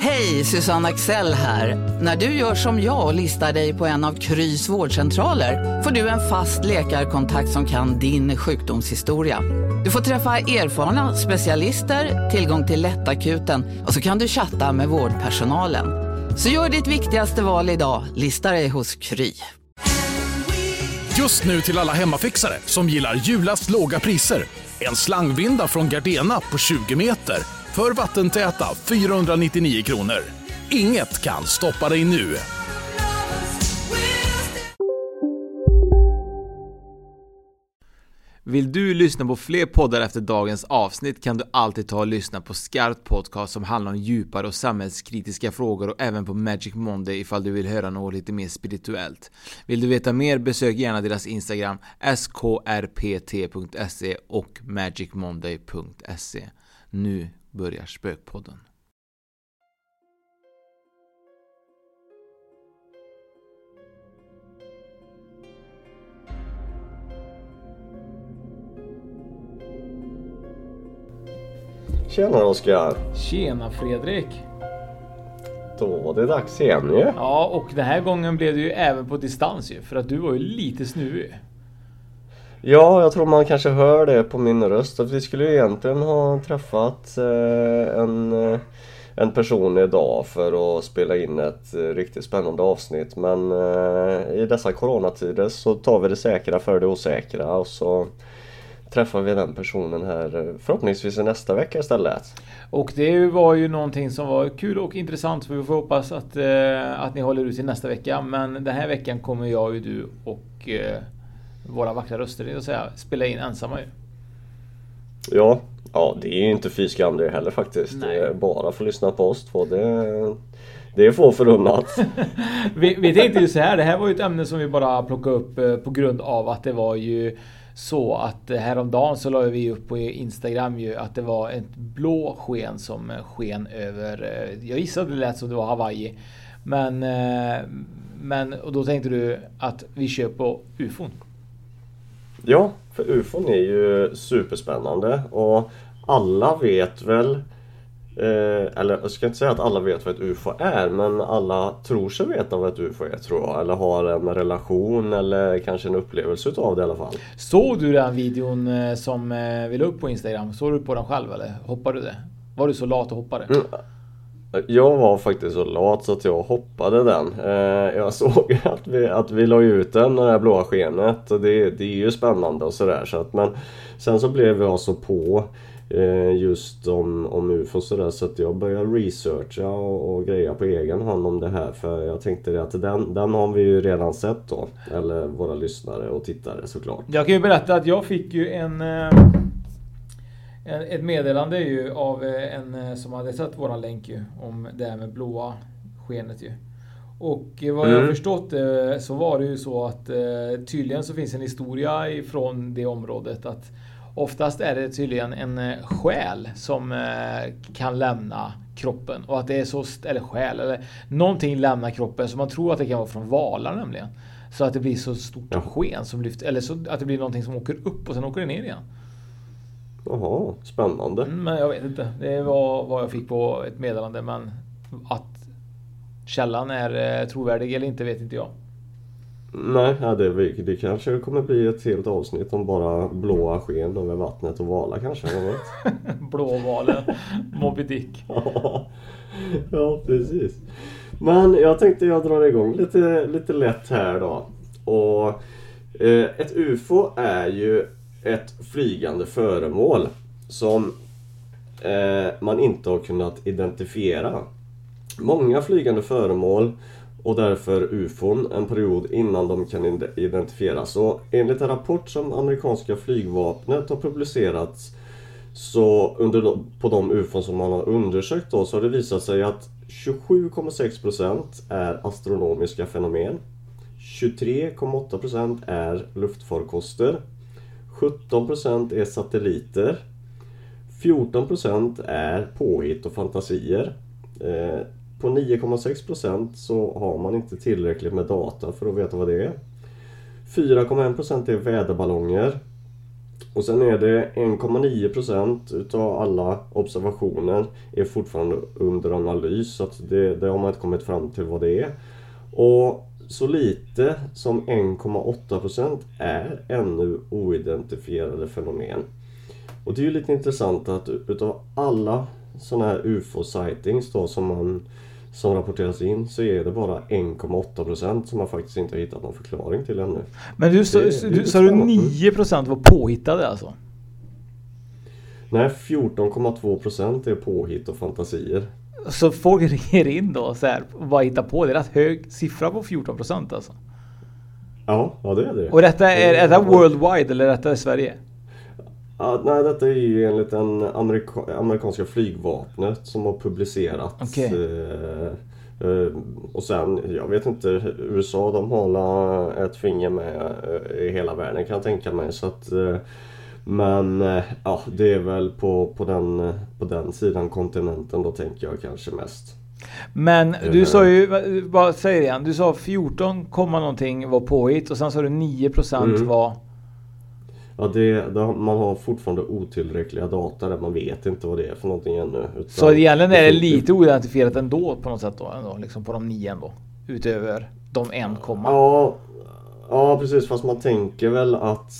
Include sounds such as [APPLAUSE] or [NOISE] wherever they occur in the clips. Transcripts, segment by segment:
Hej, Susanne Axel här. När du gör som jag och listar dig på en av Krys vårdcentraler får du en fast läkarkontakt som kan din sjukdomshistoria. Du får träffa erfarna specialister, tillgång till lättakuten och så kan du chatta med vårdpersonalen. Så gör ditt viktigaste val idag, lista dig hos Kry. Just nu till alla hemmafixare som gillar julast låga priser. En slangvinda från Gardena på 20 meter för vattentäta 499 kronor. Inget kan stoppa dig nu. Vill du lyssna på fler poddar efter dagens avsnitt kan du alltid ta och lyssna på Skarpt Podcast som handlar om djupare och samhällskritiska frågor och även på Magic Monday ifall du vill höra något lite mer spirituellt. Vill du veta mer besök gärna deras Instagram skrpt.se och magicmonday.se. Nu börjar Spökpodden. Tjena Oskar! Tjena Fredrik! Då var det dags igen ju. Ja, och den här gången blev det ju även på distans ju, för att du var ju lite snuvig. Ja, jag tror man kanske hör det på min röst. Att vi skulle ju egentligen ha träffat eh, en, eh, en person idag för att spela in ett eh, riktigt spännande avsnitt. Men i dessa coronatider så tar vi det säkra för det osäkra och så träffar vi den personen här förhoppningsvis nästa vecka istället. Och det var ju någonting som var kul och intressant, så vi får hoppas att, att ni håller ut till nästa vecka. Men den här veckan kommer jag och du och våra vackra röster, det vill säga, spela in ensamma ju. Ja, ja det är ju inte fy skam det heller faktiskt. Nej. Bara få lyssna på oss två. Det, det är få förunnat. [LAUGHS] Vi, vi tänkte ju så här, det här var ju ett ämne som vi bara plockade upp eh, på grund av att det var ju så att eh, häromdagen så la vi upp på Instagram ju att det var ett blå sken som eh, sken över, jag gissade det lät som det var Hawaii. Men, men och då tänkte du att vi kör på ufon. Ja, för ufon är ju superspännande och alla vet väl eh, eller jag ska inte säga att alla vet vad ett UFO är men alla tror sig veta vad ett UFO är tror jag. Eller har en relation eller kanske en upplevelse utav det i alla fall. Såg du den videon eh, som eh, vi la upp på Instagram? Såg du på den själv eller hoppade du det? Var du så lat och hoppade? Mm. Jag var faktiskt så lat så att jag hoppade den. Eh, jag [LAUGHS] såg att vi, att vi la ut den, det här blåa skenet. Och det, det är ju spännande och sådär. Så att, men sen så blev jag så på eh, just om, om UFO och sådär. Så att jag började researcha och, och greja på egen hand om det här. För jag tänkte det att den, den har vi ju redan sett då. Eller våra lyssnare och tittare såklart. Jag kan ju berätta att jag fick ju en... Eh, ett meddelande ju av eh, en eh, som hade sett våran länk ju om det här med blåa skenet ju. Och eh, vad jag har Mm. förstått så var det ju så att tydligen så finns en historia ifrån det området att oftast är det tydligen en själ som kan lämna kroppen och att det är så, eller själ, eller någonting lämnar kroppen så man tror att det kan vara från valar nämligen. Så att det blir så stort sken som lyfter, eller så att det blir någonting som åker upp och sen åker det ner igen. Jaha, spännande. Mm, Men jag vet inte. Det var vad jag fick på ett meddelande. Men att källan är eh, trovärdig eller inte vet inte jag. Nej, det, det kanske kommer bli ett helt avsnitt om bara blåa sken över vattnet och valar kanske. [LAUGHS] Blåvalen, Moby Dick. [LAUGHS] ja, precis. Men jag tänkte jag drar igång lite, lite lätt här då. Och eh, Ett UFO är ju ett flygande föremål som eh, man inte har kunnat identifiera. Många flygande föremål och därför UFOn en period innan de kan identifieras. Och enligt en rapport som amerikanska flygvapnet har publicerat så under på de UFOn som man har undersökt då så har det visat sig att 27,6% är astronomiska fenomen. 23,8% är luftfarkoster. 17% är satelliter. 14% är påhitt och fantasier. Eh, på 9,6% så har man inte tillräckligt med data för att veta vad det är. 4,1% är väderballonger. Och sen är det 1,9% utav alla observationer är fortfarande under analys. Så att det, det har man inte kommit fram till vad det är. Och så lite som 1,8% är ännu oidentifierade fenomen. Och det är ju lite intressant att utav alla sådana här UFO-sightings då som man som rapporteras in så är det bara 1,8% som man faktiskt inte har hittat någon förklaring till ännu. Men du sa, du, du spännande. 9% var påhittade alltså? Nej, 14,2% är påhitt och fantasier. Så folk ringer in då så här, och bara hittar på. Det är rätt hög siffra på 14% alltså. Ja, ja det är det. Och detta är, är detta Ja. worldwide eller detta är Sverige? Ja, nej, detta är ju enligt den amerika amerikanska flygvapnet som har publicerat. Okej. Eh, eh, och sen, jag vet inte, USA de har ett finger med eh, i hela världen kan jag tänka mig. Så att, eh, men eh, ja, det är väl på, på, den, eh, på den sidan kontinenten då tänker jag kanske mest. Men du Eh. sa ju, vad säger igen? Du sa 14, komma någonting var påhitt och sen sa du 9% Mm. var... Ja, det, det, man har fortfarande otillräckliga data där man vet inte vad det är för någonting ännu. Utan Så egentligen är det lite oidentifierat ändå på något sätt då, ändå, liksom på de 9 ändå. Utöver de 1, komma. Ja, ja precis fast man tänker väl att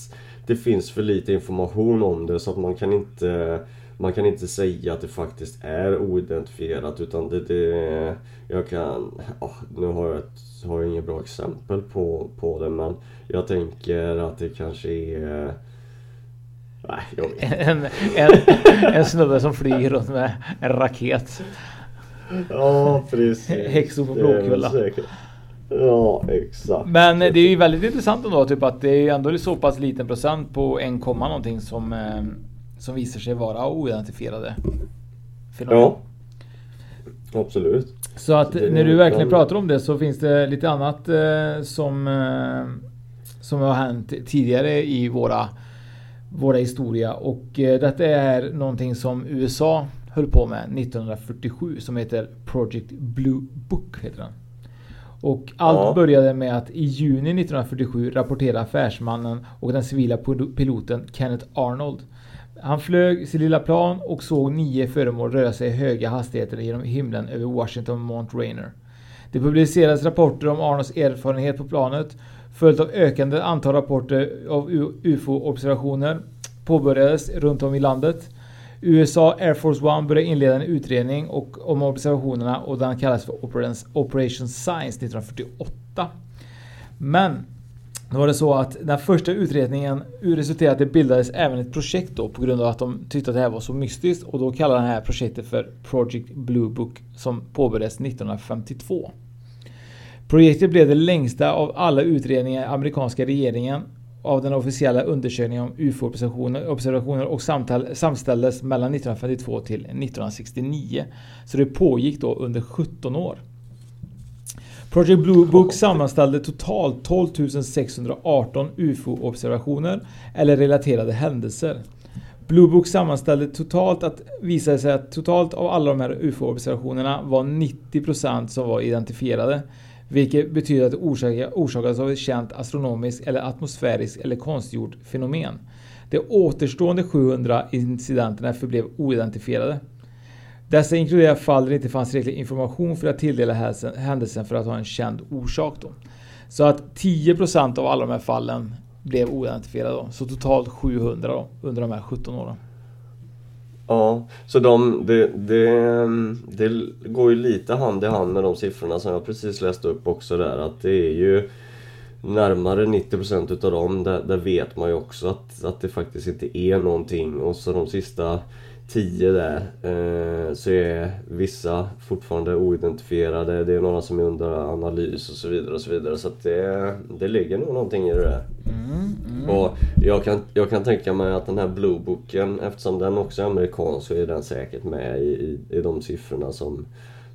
det finns för lite information om det så att man kan inte man kan inte säga att det faktiskt är oidentifierat utan det, det jag kan, ja, nu har jag, ett, har jag inget bra exempel på, på det men jag tänker att det kanske är Nej, jag vet. En, en, en snubbe som flyger runt med en raket. Ja, precis. Häxor på Blåkulla. Ja, exakt. Men det är ju väldigt intressant ändå typ att det är ju ändå så pass liten procent på 1, komma någonting som, eh, som visar sig vara oidentifierade fenomen. Ja. Absolut. Så att Det- när du verkligen pratar om det så finns det lite annat eh, som, eh, som har hänt tidigare i våra, våra historia. Och eh, detta är någonting som USA höll på med 1947 som heter Project Blue Book. Heter den. Och allt Ja. började med att i juni 1947 rapporterade affärsmannen och den civila pil- piloten Kenneth Arnold. Han flög sitt lilla plan och såg nio föremål röra sig i höga hastigheter genom himlen över Washington Mount Rainier. Det publicerades rapporter om Arnolds erfarenhet på planet följt av ökande antal rapporter av UFO-observationer påbörjades runt om i landet. USA Air Force One började inleda en utredning och, om observationerna och den kallas för Operation, Operation Science 1948. Men då var det så att den första utredningen resulterade att det bildades även ett projekt då på grund av att de tyckte att det här var så mystiskt och då kallade det här projektet för Project Blue Book som påbörjades 1952. Projektet blev det längsta av alla utredningar i amerikanska regeringen av den officiella undersökningen om UFO-observationer observationer och samtal, samställdes mellan 1952 till 1969. Så det pågick då under 17 år. Project Blue Book sammanställde totalt 12 618 UFO-observationer eller relaterade händelser. Blue Book sammanställde totalt att visade sig att totalt av alla de här UFO-observationerna var 90% som var identifierade. Vilket betyder att det orsakas orsakades av ett känt astronomiskt eller atmosfäriskt eller konstgjort fenomen. De återstående 700 incidenterna förblev oidentifierade. Dessa inkluderar fall där det inte fanns tillräcklig information för att tilldela händelsen för att ha en känd orsak. Då. Så att 10% av alla de här fallen blev oidentifierade. Då. Så totalt 700 då, under de här 17 åren. Ja, så de, det, det, det går ju lite hand i hand med de siffrorna som jag precis läste upp också där att det är ju närmare 90% utav dem, där, där vet man ju också att, att det faktiskt inte är någonting. Och så de sista 10 där eh, så är vissa fortfarande oidentifierade, det är några som är under analys och så vidare och så vidare så det, det ligger nog någonting i det där. Och jag kan, jag kan tänka mig att den här Blue Booken, eftersom den också är amerikansk så är den säkert med i, i, i de siffrorna som,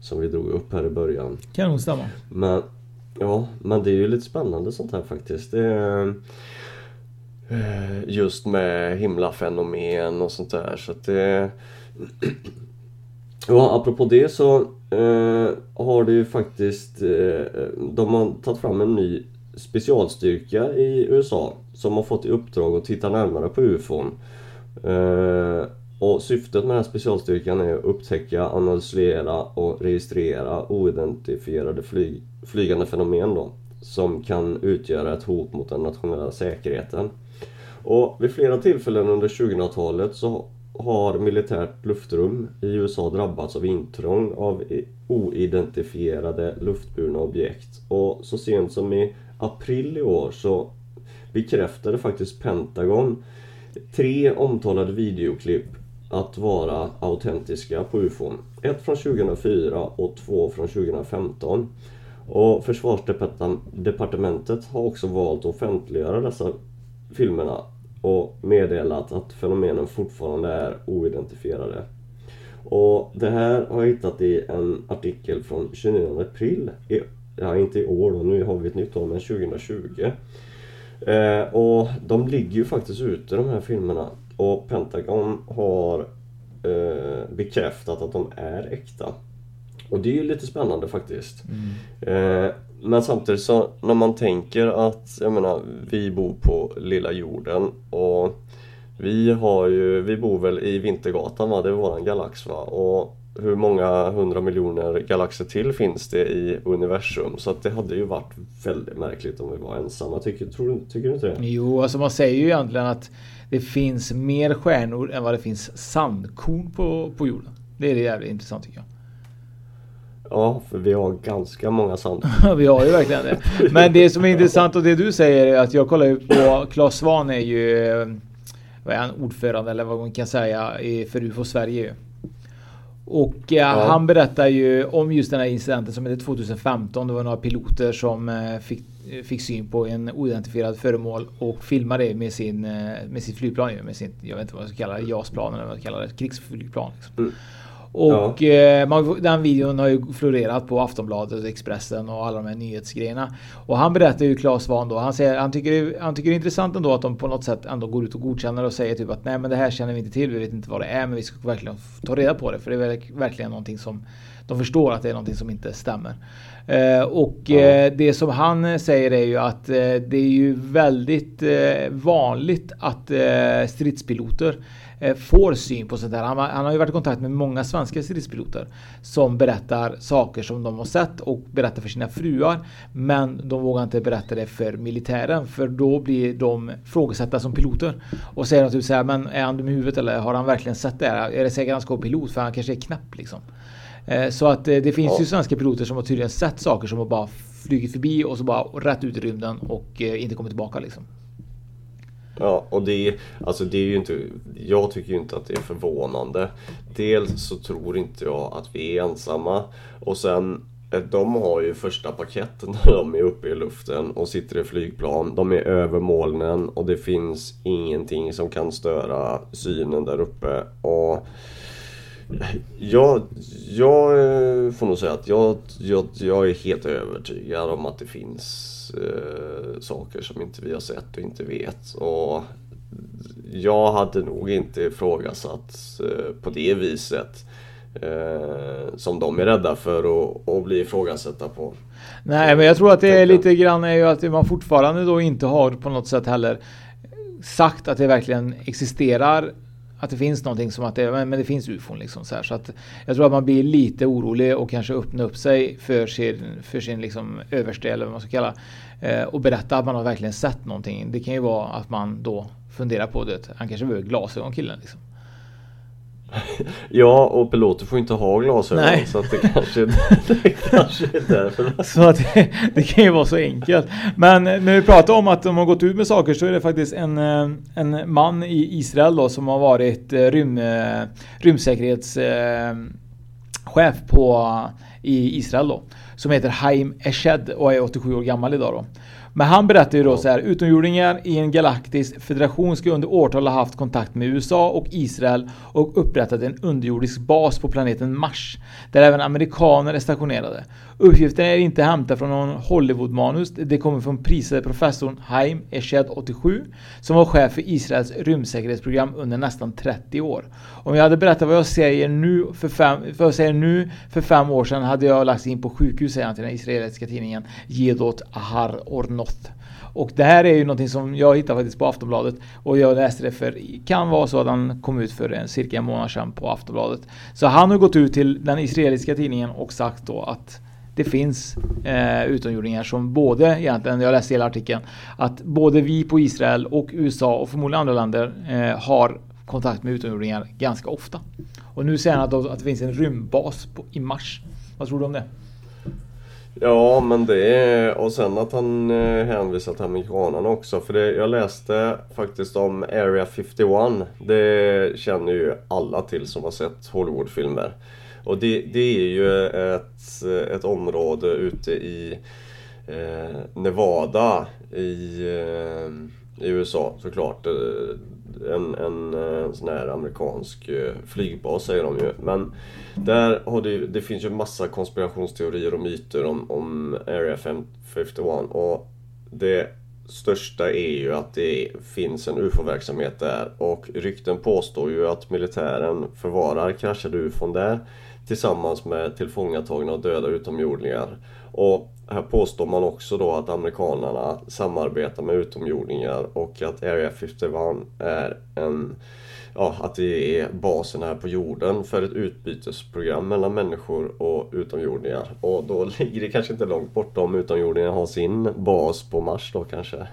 som vi drog upp här i början. Kan nog stämma. Men, ja, men det är ju lite spännande sånt här faktiskt. Det Eh, just med himlafenomen och sånt där. Så att det... [CLEARS THROAT] Ja, apropå det så eh, har det ju faktiskt... Eh, de har tagit fram en ny specialstyrka i USA som har fått i uppdrag att titta närmare på UFOn. Eh, och syftet med den här specialstyrkan är att upptäcka, analysera och registrera oidentifierade flyg, flygande fenomen då, som kan utgöra ett hot mot den nationella säkerheten. Och vid flera tillfällen under 2000-talet så har militärt luftrum i USA drabbats av intrång av oidentifierade luftburna objekt. Och så sent som i april i år så bekräftade faktiskt Pentagon tre omtalade videoklipp att vara autentiska på UFOn. Ett från 2004 och två från 2015. Och Försvarsdepartementet har också valt att offentliggöra dessa filmerna och meddelat att fenomenen fortfarande är oidentifierade. Och det här har jag hittat i en artikel från 29 april, i, ja inte i år då, nu har vi ett nytt år, men 2020. Eh, och de ligger ju faktiskt ute de här filmerna och Pentagon har eh, bekräftat att de är äkta. Och det är ju lite spännande faktiskt. Mm. Eh, men samtidigt så när man tänker att, jag menar, vi bor på lilla jorden och vi har ju, vi bor väl i Vintergatan va, det är våran galax va. Och hur många hundra miljoner galaxer till finns det i universum? Så att det hade ju varit väldigt märkligt om vi var ensamma. Tycker, tror, tycker du inte det? Jo, alltså man säger ju egentligen att det finns mer stjärnor än vad det finns sandkorn på, på jorden. Det är det jävligt intressant tycker jag. Ja, för vi har ganska många sand. [LAUGHS] vi har ju verkligen det. Men det som är intressant och det du säger är att jag kollar ju på Claes Svahn är ju vad är han, ordförande eller vad man kan säga för UFO Sverige. Och eh, ja. han berättar ju om just den här incidenten som hette 2015. Det var några piloter som eh, fick, fick syn på en oidentifierad föremål och filmade det med sin eh, med sitt flygplan. Med sin, jag vet inte vad jag ska kalla det, JAS-plan eller vad jag ska kalla det, krigsflygplan. Liksom. Mm. Och ja. eh, den videon har ju florerat på Aftonbladet, Expressen och alla de här nyhetsgrejerna. Och han berättar ju Claes Svahn då. Han, säger, han, tycker, han tycker det är intressant ändå att de på något sätt ändå går ut och godkänner och säger typ att nej men det här känner vi inte till. Vi vet inte vad det är men vi ska verkligen ta reda på det. För det är verkligen någonting som de förstår att det är någonting som inte stämmer. Eh, och ja. eh, det som han säger är ju att eh, det är ju väldigt vanligt att stridspiloter får syn på sånt där. Han, han, har ju varit i kontakt med många svenska stridspiloter som berättar saker som de har sett och berättar för sina fruar. Men de vågar inte berätta det för militären för då blir de frågesatta som piloter. Och säger naturligtvis så här, men är han dum i huvudet eller har han verkligen sett det här? Är det säkert att han ska vara pilot för han kanske är knäpp liksom. Eh, så att eh, det finns ja. ju svenska piloter som har tydligen sett saker som har bara flugit förbi och så bara rätt ut i rymden och inte kommit tillbaka liksom. Ja, och det, alltså det är ju inte, jag tycker ju inte att det är förvånande. Dels så tror inte jag att vi är ensamma och sen eh, de har ju första paketet när de är uppe i luften och sitter i flygplan. De är över molnen och det finns ingenting som kan störa synen där uppe. Och jag, jag eh, får nog säga att jag, jag, jag är helt övertygad om att det finns eh, saker som inte vi har sett och inte vet. Och jag hade nog inte ifrågasatt eh, på det viset eh, som de är rädda för att, att bli ifrågasatta på. Nej, men jag tror att det är lite grann är ju att man fortfarande då inte har på något sätt heller sagt att det verkligen existerar att det finns någonting som att det, men det finns ufon liksom så här. Så att jag tror att man blir lite orolig och kanske öppnar upp sig för sin, för sin liksom överste eller vad man ska kalla eh, och berätta att man har verkligen sett någonting. Det kan ju vara att man då funderar på det. Han kanske behöver glasögon killen liksom. [LAUGHS] Ja, och piloter får inte ha glasögon Nej. så att det kanske, [LAUGHS] det kanske är därför. [LAUGHS] Så att det, det, kan ju vara så enkelt. Men när vi pratar om att de har gått ut med saker så är det faktiskt en, eh, en man i Israel då som har varit eh, rym, eh, rymdsäkerhetschef på, i Israel då. Som heter Haim Eshed och är 87 år gammal idag då. Men han berättar ju då så här, utomjordingar i en galaktisk federation ska under årtal ha haft kontakt med USA och Israel och upprättat en underjordisk bas på planeten Mars, där även amerikaner är stationerade. Uppgiften är inte hämtad från någon Hollywood-manus, det kommer från prisade professorn Haim Eshed 87, som var chef för Israels rymdsäkerhetsprogram under nästan 30 år. Om jag hade berättat vad jag säger nu för fem, vad jag säger nu för fem år sedan hade jag lagts in på sjukhus, säger han till den israeliska tidningen Gedot Ahar Ornoth. Och det här är ju någonting som jag hittade faktiskt på Aftonbladet och jag läste det för kan vara så att han kom ut för en cirka en månad sedan på Aftonbladet. Så han har gått ut till den israeliska tidningen och sagt då att det finns eh, utomjordingar som både egentligen, jag läste hela artikeln, att både vi på Israel och USA och förmodligen andra länder eh, har kontakt med utomjordingar ganska ofta. Och nu säger han att, att det finns en rymdbas på, i Mars. Vad tror du om det? Ja, men det är... Och sen att han eh, hänvisar till amerikanerna också. För det, jag läste faktiskt om Area 51. Det känner ju alla till som har sett Hollywoodfilmer. Och det, det är ju ett, ett område ute i eh, Nevada i, eh, i USA såklart. Eh, en, en, en sån här amerikansk eh, flygbas säger de ju. Men där har det, det finns ju massa konspirationsteorier och myter om, om Area 51 och det största är ju att det finns en UFO-verksamhet där och rykten påstår ju att militären förvarar kraschade UFOn där tillsammans med tillfångatagna och döda utomjordingar. Och här påstår man också då att amerikanerna samarbetar med utomjordingar och att Area 51 är en ja, att det är basen här på jorden för ett utbytesprogram mellan människor och utomjordingar. Och då [LAUGHS] ligger det kanske inte långt bort om utomjordingar har sin bas på Mars då kanske.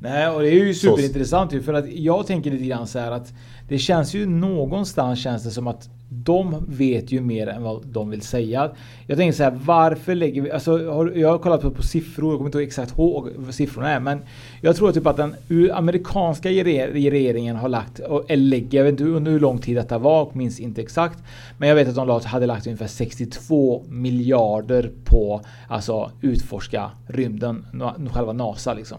Nej, och det är ju superintressant ju för att jag tänker lite grann så här att det känns ju någonstans känns det som att de vet ju mer än vad de vill säga. Jag tänker så här, varför lägger vi... Alltså, jag har kollat på, på siffror, jag kommer inte exakt ihåg vad siffrorna är, men jag tror typ att den amerikanska regeringen har lagt, eller lägger, jag vet inte under hur lång tid detta var, minns inte exakt, men jag vet att de hade lagt ungefär 62 miljarder på alltså utforska rymden, själva NASA liksom.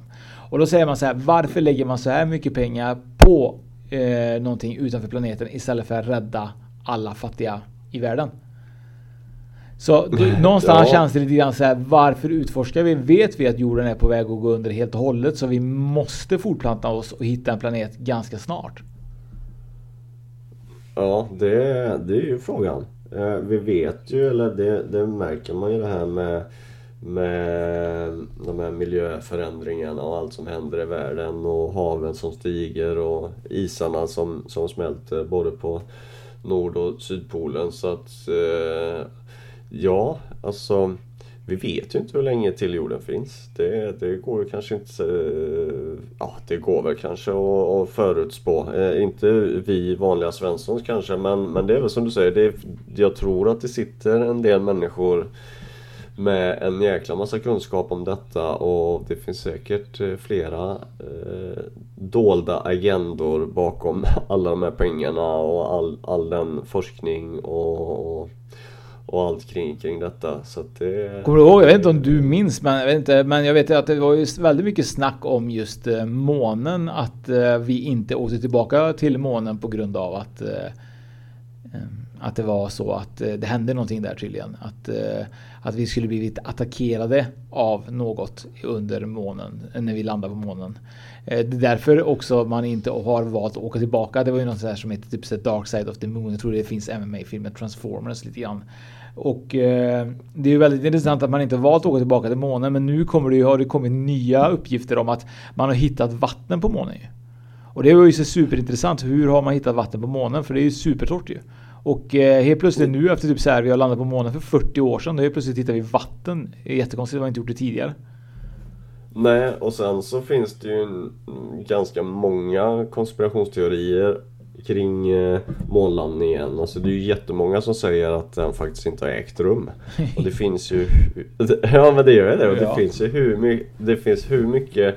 Och då säger man så här, varför lägger man så här mycket pengar på eh, någonting utanför planeten istället för att rädda alla fattiga i världen. Så någonstans ja. känns det lite grann så här, varför utforskar vi? Vet vi att jorden är på väg att gå under helt och hållet så vi måste fortplanta oss och hitta en planet ganska snart? Ja, det, det är ju frågan. Eh, vi vet ju, eller det, det märker man ju det här med med de här miljöförändringarna och allt som händer i världen och haven som stiger och isarna som, som smälter både på Nord och Sydpolen. Så att eh, ja, alltså vi vet ju inte hur länge till jorden finns. Det, det går ju kanske inte... Eh, ja, det går väl kanske att, att förutspå. Eh, inte vi vanliga Svenssons kanske, men, men det är väl som du säger. Det, jag tror att det sitter en del människor med en jäkla massa kunskap om detta och det finns säkert eh, flera eh, dolda agendor bakom [LAUGHS] alla de här pengarna och all, all den forskning och, och, och allt kring, kring detta. Så det... Kommer du ihåg, jag vet inte om du minns, men jag vet, inte, men jag vet att det var ju väldigt mycket snack om just eh, månen, att eh, vi inte åkte tillbaka till månen på grund av att eh, att det var så att eh, det hände någonting där tydligen. Att, eh, att vi skulle blivit attackerade av något under månen, när vi landade på månen. Eh, det är därför också man inte har valt att åka tillbaka. Det var ju något sånt som heter typ Dark Side of the Moon. Jag tror det finns MMA i filmen Transformers lite grann. Och eh, det är ju väldigt intressant att man inte valt att åka tillbaka till månen. Men nu kommer det ju, har det kommit nya uppgifter om att man har hittat vatten på månen. ju. Och det var ju så superintressant. Hur har man hittat vatten på månen? För det är ju supertorrt ju. Och eh, helt plötsligt nu efter typ så här, vi har landat på månen för 40 år sedan, då helt plötsligt hittar vi vatten. Det är jättekonstigt, vi har inte gjort det tidigare. Nej, och sen så finns det ju ganska många konspirationsteorier kring eh, månlandningen. Alltså det är ju jättemånga som säger att den faktiskt inte har ägt rum. Och det finns ju... [LAUGHS] Ja men det gör det. Och det ja. finns ju hur mycket... Det finns hur mycket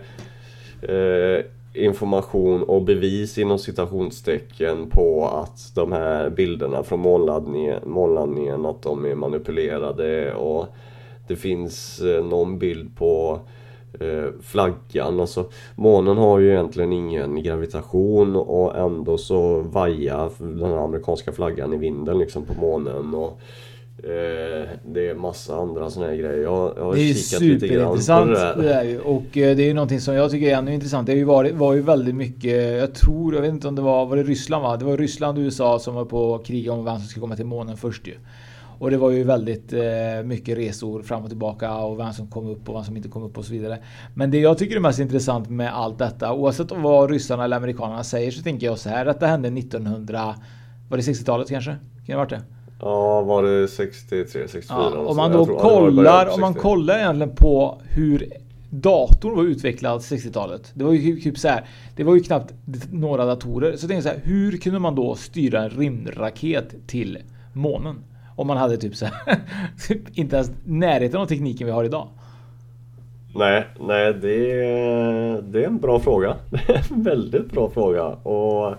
eh, information och bevis inom citationstecken på att de här bilderna från månlandningen, månlandningen att de är manipulerade och det finns eh, någon bild på eh, flaggan. Alltså, månen har ju egentligen ingen gravitation och ändå så vajar den amerikanska flaggan i vinden liksom på månen. Och, eh, det är massa andra sådana här grejer. Jag, jag har Det är kikat lite grann på superintressant. det där. Det är ju. Och eh, det är ju någonting som jag tycker är ännu intressant. Det har ju varit, var ju väldigt mycket, jag tror, jag vet inte om det var, var det Ryssland va? Det var Ryssland och USA som var på att kriga om vem som skulle komma till månen först ju. Och det var ju väldigt eh, mycket resor fram och tillbaka och vem som kom upp och vem som inte kom upp och så vidare. Men det jag tycker är mest intressant med allt detta, oavsett vad ryssarna eller amerikanerna säger, så tänker jag så här att det hände 1900, var det 60-talet kanske? Kan det ha varit det? Ja, var det 63, 64? Ja, om man Jag då kollar, om man 60. kollar egentligen på hur datorn var utvecklad 60-talet. Det var ju typ så här. Det var ju knappt några datorer. Så jag tänkte så här, hur kunde man då styra en rymdraket till månen? Om man hade typ så här, [LAUGHS] typ inte ens närheten av tekniken vi har idag. Nej, nej det, är, det är en bra fråga. [LAUGHS] En väldigt bra fråga. Och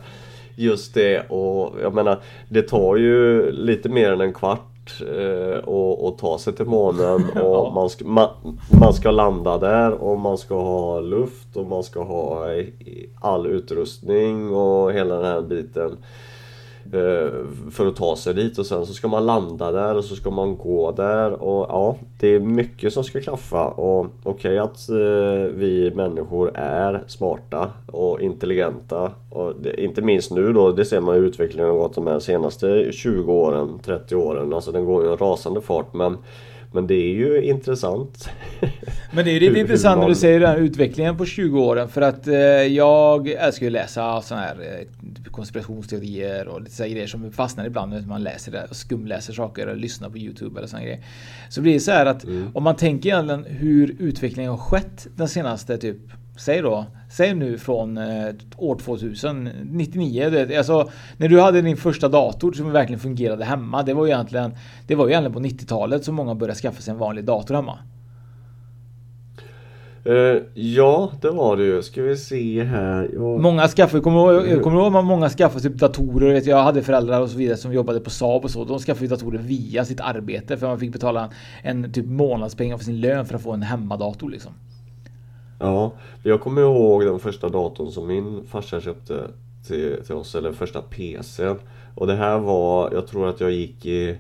just det och jag menar det tar ju lite mer än en kvart eh, att att ta sig till månen [LAUGHS] och man, ska, man, man ska landa där och man ska ha luft och man ska ha all utrustning och hela den här biten Eh, för att ta sig dit och sen så ska man landa där och så ska man gå där och ja, det är mycket som ska klaffa och okej att eh, vi människor är smarta och intelligenta och det, inte minst nu då, det ser man ju utvecklingen har gått de här senaste 20 åren, 30 åren, alltså den går ju en rasande fart men men det är ju intressant. [LAUGHS] Men det är ju lite intressant när du säger den här utvecklingen på 20 åren. För att eh, jag älskar ju att läsa såna här eh, konspirationsteorier och lite så här grejer som fastnar ibland när man läser det skumläser saker eller lyssnar på YouTube eller såna grejer. Så blir det så här att om man tänker egentligen hur utvecklingen har skett den senaste typ Säg då, säg nu från eh, år 2000, 99, du vet, alltså när du hade din första dator som verkligen fungerade hemma. Det var ju egentligen, det var ju egentligen på 90-talet som många började skaffa sig en vanlig dator hemma. Eh, ja, det var det ju. Ska vi se här. Jag... Många skaffade, kommer du ihåg, jag kommer du ihåg att många skaffade typ datorer? Vet, jag hade föräldrar och så vidare som jobbade på Saab och så. De skaffade datorer via sitt arbete för man fick betala en typ månadspengar för sin lön för att få en hemmadator liksom. Ja, jag kommer ihåg den första datorn som min farsa köpte till, till oss, eller första PCn. Och det här var, jag tror att jag gick i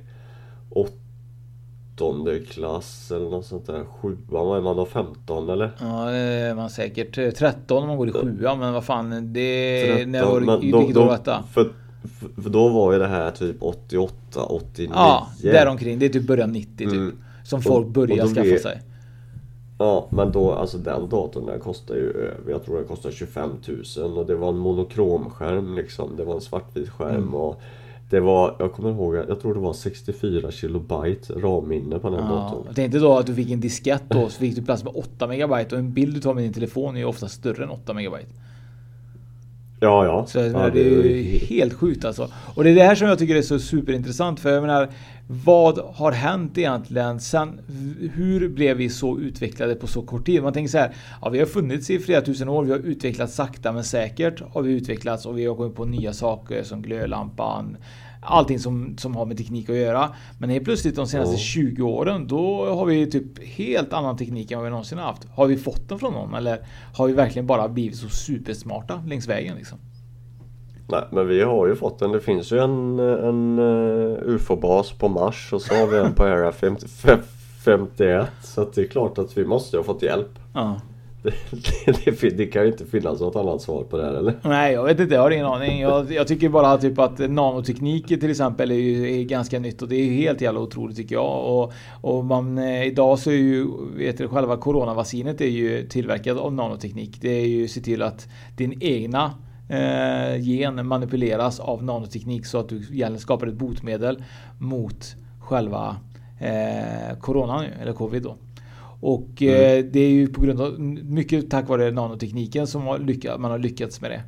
åttonde klass eller något sånt där. Sjuan, vad är man då? 15 eller? Ja, det är man säkert. 13 om man går i sjuan, men vad fan. Det... när var, men då- då- detta? För, för, då var ju det här typ 88, 89. Ja, däromkring. Det är typ början 90 typ. Mm. Som folk och börjar skaffa blir- sig. Ja, men då, alltså den datorn den kostar ju över, jag tror den kostar 25 000 och det var en monokromskärm liksom. Det var en svartvit skärm Mm. och det var, jag kommer ihåg, jag tror det var 64 kilobyte RAM-minne på den Ja, datorn. jag tänkte då att du fick en diskett då, så fick du plats med 8 megabyte och en bild du tar med din telefon är ju ofta större än 8 megabyte. Ja, ja. Så ja, menar, det är ju helt sjukt alltså. Och det är det här som jag tycker är så superintressant. För jag menar, vad har hänt egentligen sen? Hur blev vi så utvecklade på så kort tid? Man tänker så här, ja vi har funnits i flera tusen år, vi har utvecklats sakta men säkert har vi utvecklats och vi har kommit på nya saker som glödlampan, allting som, som har med teknik att göra. Men helt plötsligt de senaste Ja. 20 åren, då har vi typ helt annan teknik än vad vi någonsin haft. Har vi fått den från någon eller har vi verkligen bara blivit så supersmarta längs vägen liksom? Nej, men vi har ju fått en, det finns ju en, en uh, UFO-bas på Mars och så har vi en på Area 50, 51. Så det är klart att vi måste ha fått hjälp. Ja. Det, det, det, kan ju inte finnas något annat svar på det här eller? Nej, jag vet inte. Jag har ingen aning. Jag, jag tycker bara typ att nanoteknik till exempel är, ju, är ganska nytt och det är helt jävla otroligt tycker jag. Och, och man, eh, idag så är ju, vet du, själva coronavaccinet är ju tillverkat av nanoteknik. Det är ju se till att din egna eh, gen manipuleras av nanoteknik så att du skapar ett botemedel mot själva eh, coronan, eller covid då. Och eh, det är ju på grund av mycket tack vare nanotekniken som har lyckats, man har lyckats med det.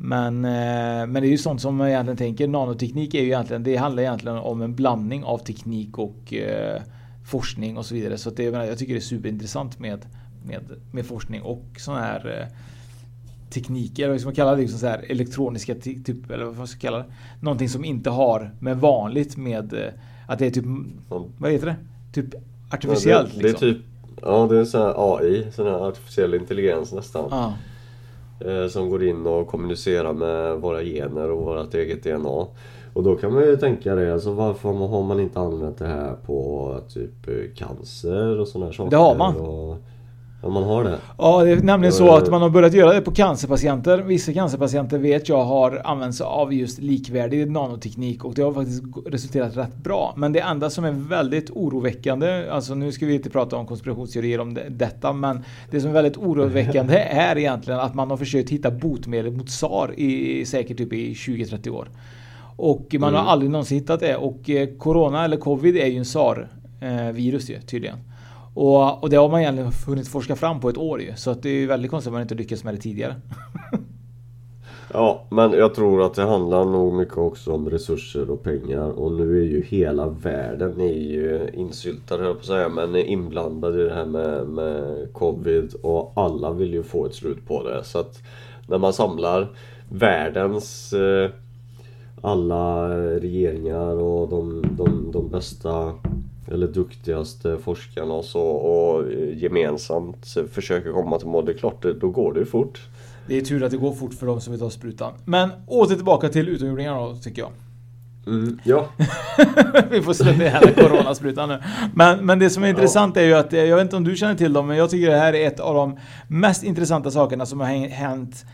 Men, eh, men det är ju sånt som man egentligen tänker. Nanoteknik är ju egentligen, det handlar egentligen om en blandning av teknik och eh, forskning och så vidare. Så det, jag, tycker det är superintressant med, med, med forskning och sådana här eh, tekniker, vad ska man kalla det? Liksom så här elektroniska typ, eller vad ska man kalla det? Någonting som inte har med vanligt med eh, att det är typ, vad heter det? Typ artificiellt Ja, det, liksom. det är typ Ja, det är en sån här AI, sån här artificiell intelligens nästan. Ja. Eh, som går in och kommunicerar med våra gener och vårt eget DNA. Och då kan man ju tänka det, alltså varför har man inte använt det här på typ eh, cancer och sådana här saker? Det har man. Och, ja, man har det. Ja, det är nämligen så att man har börjat göra det på cancerpatienter. Vissa cancerpatienter vet jag har använt sig av just likvärdig nanoteknik och det har faktiskt resulterat rätt bra. Men det enda som är väldigt oroväckande, alltså nu ska vi inte prata om konspirationsteorier om det, detta, men det som är väldigt oroväckande [LAUGHS] är egentligen att man har försökt hitta botemedel mot SAR i säkert typ i 20-30 år. Och man har Mm. aldrig någonsin hittat det. Och eh, Corona eller Covid är ju en SAR-virus ju tydligen. Och, och det har man egentligen hunnit forska fram på ett år ju. Så att det är ju väldigt konstigt att man inte lyckats med det tidigare. [LAUGHS] Ja, men jag tror att det handlar nog mycket också om resurser och pengar och nu är ju hela världen är ju insyltad höll jag på att säga men är inblandad i det här med, med Covid och alla vill ju få ett slut på det så att när man samlar världens eh, alla regeringar och de, de, de bästa eller duktigaste forskarna och så och eh, gemensamt försöker komma till mål, det är klart, då går det ju fort. Det är tur att det går fort för de som vill ta sprutan. Men åter tillbaka till utomjordingarna då, tycker jag. Mm, ja, [LAUGHS] Vi får släppa här med coronasprutan nu. Men, men det som är intressant är ju att, eh, jag vet inte om du känner till dem, men jag tycker det här är ett av de mest intressanta sakerna som har hänt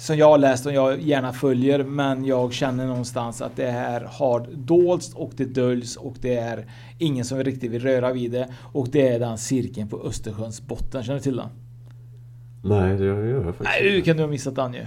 som jag har läst och jag gärna följer, men jag känner någonstans att det här har dolts och det döljs och det är ingen som riktigt vill röra vid det. Och det är den cirkeln på Östersjöns botten. Känner du till den? nej det gör jag faktiskt Nej, hur kan du ha missat den ju?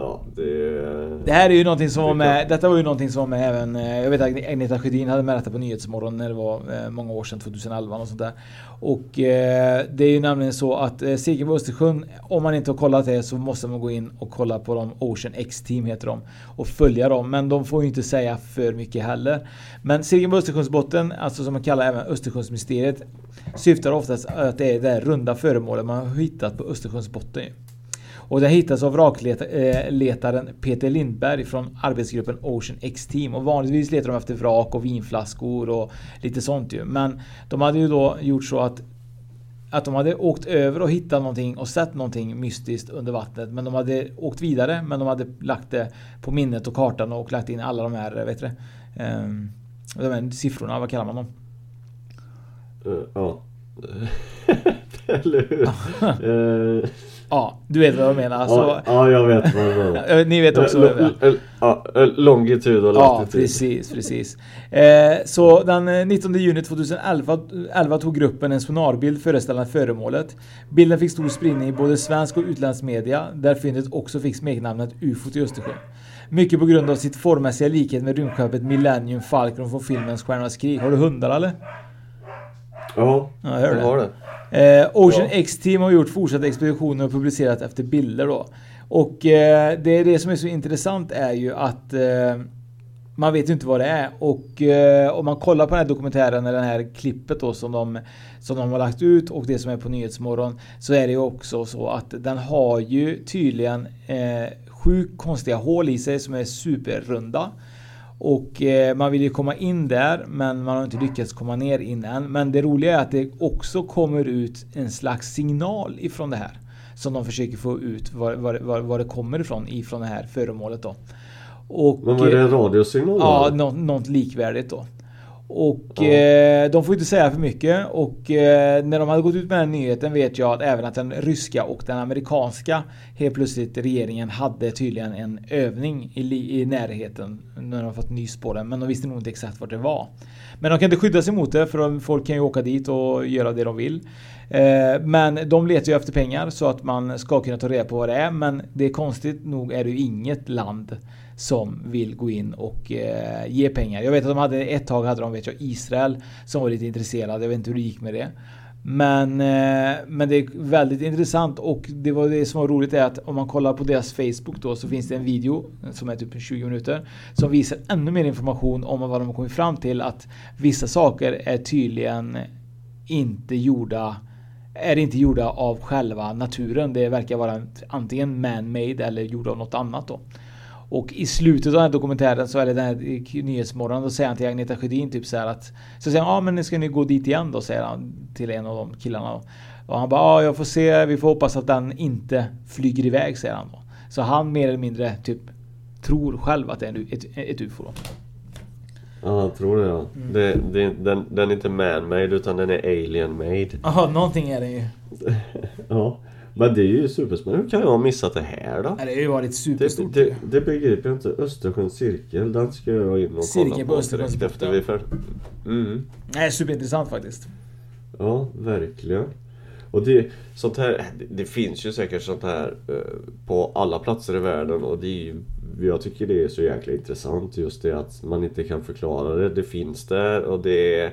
Ja, det... Det här är ju någonting som var med, detta var ju någonting som var med även, eh, jag vet att Agneta Sjödin hade med detta på Nyhetsmorgon när det var eh, många år sedan, 2011 och sånt där. Och eh, det är ju nämligen så att eh, segern på Östersjön, om man inte har kollat det så måste man gå in och kolla på dem, Ocean X Team heter de, och följa dem. Men de får ju inte säga för mycket heller. Men segern på Östersjöns botten, alltså som man kallar även Östersjönsmysteriet, syftar oftast att det är det runda föremålet man har hittat på Östersjöns botten. Och det hittas av vrakletaren Peter Lindberg från arbetsgruppen Ocean X Team. Och vanligtvis letar de efter vrak och vinflaskor och lite sånt ju. Men de hade ju då gjort så att att de hade åkt över och hittat någonting och sett någonting mystiskt under vattnet. Men de hade åkt vidare men de hade lagt det på minnet och kartan och lagt in alla de här, vet du? Ehm, de här siffrorna, vad kallar man dem? eh, ja. [LAUGHS] Eller hur? [LAUGHS] Eh, Ja, du vet vad jag menar. Alltså, ja, ja, jag vet vad du menar. eh, Ni vet också vad jag menar. Ja, eh, Longitud och Ja, latitud. precis, precis. Eh, så den eh, 19 juni 2011 11 tog gruppen en sonarbild föreställande föremålet. Bilden fick stor spridning i både svensk och utländsk media, där fyndet också fick smeknamnet UFO i Östersjön. Mycket på grund av sitt formmässiga likhet med rymdskeppet Millennium Falcon från filmen Stjärnornas krig. Har du hundar eller? Ja, Ja, jag har det. Eh, Ocean Ja. X-Team har gjort fortsatta expeditioner och publicerat efter bilder då. Och eh, det, det som är så intressant är ju att eh, man vet ju inte vad det är. Och eh, om man kollar på den här dokumentären eller det här klippet då som de, som de har lagt ut och det som är på Nyhetsmorgon så är det ju också så att den har ju tydligen eh, sju konstiga hål i sig som är superrunda. Och eh, man vill ju komma in där men man har inte lyckats komma ner in än. Men det roliga är att det också kommer ut en slags signal ifrån det här. Som de försöker få ut var, var, var, var det kommer ifrån ifrån det här föremålet då. Och, Men var det en radiosignal? Ja, då? något, något likvärdigt då. Och Ja. eh, de får inte säga för mycket och eh, när de hade gått ut med den nyheten vet jag att även att den ryska och den amerikanska helt plötsligt regeringen hade tydligen en övning i, i närheten när de fått nys på den men de visste nog inte exakt vart det var. Men de kan inte skydda sig mot det för de- folk kan ju åka dit och göra det de vill. Eh, men de letar ju efter pengar så att man ska kunna ta reda på vad det är men det är konstigt nog är det ju inget land som vill gå in och eh, ge pengar. Jag vet att de hade ett tag hade de vet jag Israel som var lite intresserade. Jag vet inte hur det gick med det. Men, eh, men det är väldigt intressant och det var det som var roligt är att om man kollar på deras Facebook då så finns det en video som är typ 20 minuter som visar ännu mer information om vad de har kommit fram till att vissa saker är tydligen inte gjorda är inte gjorda av själva naturen. Det verkar vara antingen man-made eller gjorda av något annat då. Och i slutet av den här dokumentären, så, eller den här i Nyhetsmorgon, då säger han till Agneta Sjödin typ så här att... Så säger han, ja men ska ni gå dit igen då? Säger han till en av de killarna. Och han bara, ja jag får se, vi får hoppas att den inte flyger iväg, säger han då. Så han mer eller mindre typ tror själv att det är ett, ett UFO då. Ja, jag tror det ja. Mm. Det, det, den, den är inte man-made utan den är alien-made. Ja, någonting är det ju. [LAUGHS] Ja. Men det är ju superspännande. Hur kan jag ha missat det här då? Det har ju varit Det, superstort. det, det begriper jag inte. Östersjöns cirkel, den ska jag in och Cirkeln kolla på på Östersjöns direkt efter vi för... Mm. Nej, superintressant faktiskt. Ja, verkligen. Och det, sånt här, det, det finns ju säkert sånt här eh, på alla platser i världen och det är ju, jag tycker det är så jäkla intressant just det att man inte kan förklara det. Det finns där och det är...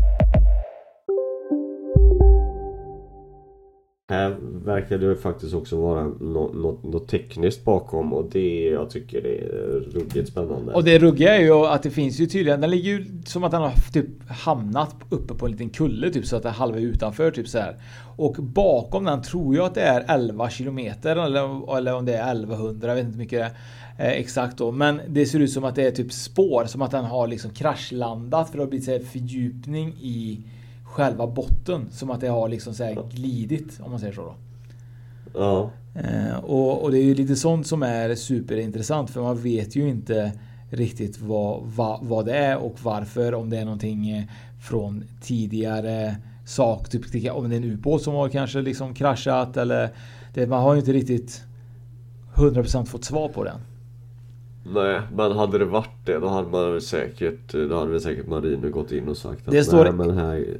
Här verkar det faktiskt också vara något, något, något tekniskt bakom och det jag tycker det är ruggigt spännande. Och det ruggiga är ju att det finns ju tydligen, den ligger ju som att den har typ hamnat uppe på en liten kulle typ så att det är halva utanför typ så här. Och bakom den tror jag att det är 11 kilometer eller, eller om det är 1100, jag vet inte hur mycket det är eh, exakt då. Men det ser ut som att det är typ spår, som att den har liksom kraschlandat för det har blivit så här fördjupning i själva botten. Som att det har liksom så här glidit om man säger så då. Ja. Eh, och, och det är ju lite sånt som är superintressant för man vet ju inte riktigt vad, vad, vad det är och varför. Om det är någonting eh, från tidigare sak. Typ om det är en ubåt som har kanske liksom kraschat eller det, man har ju inte riktigt 100% fått svar på den. Nej, men hade det varit det då hade man väl säkert Då hade väl säkert marinen gått in och sagt att Det står- nej, men här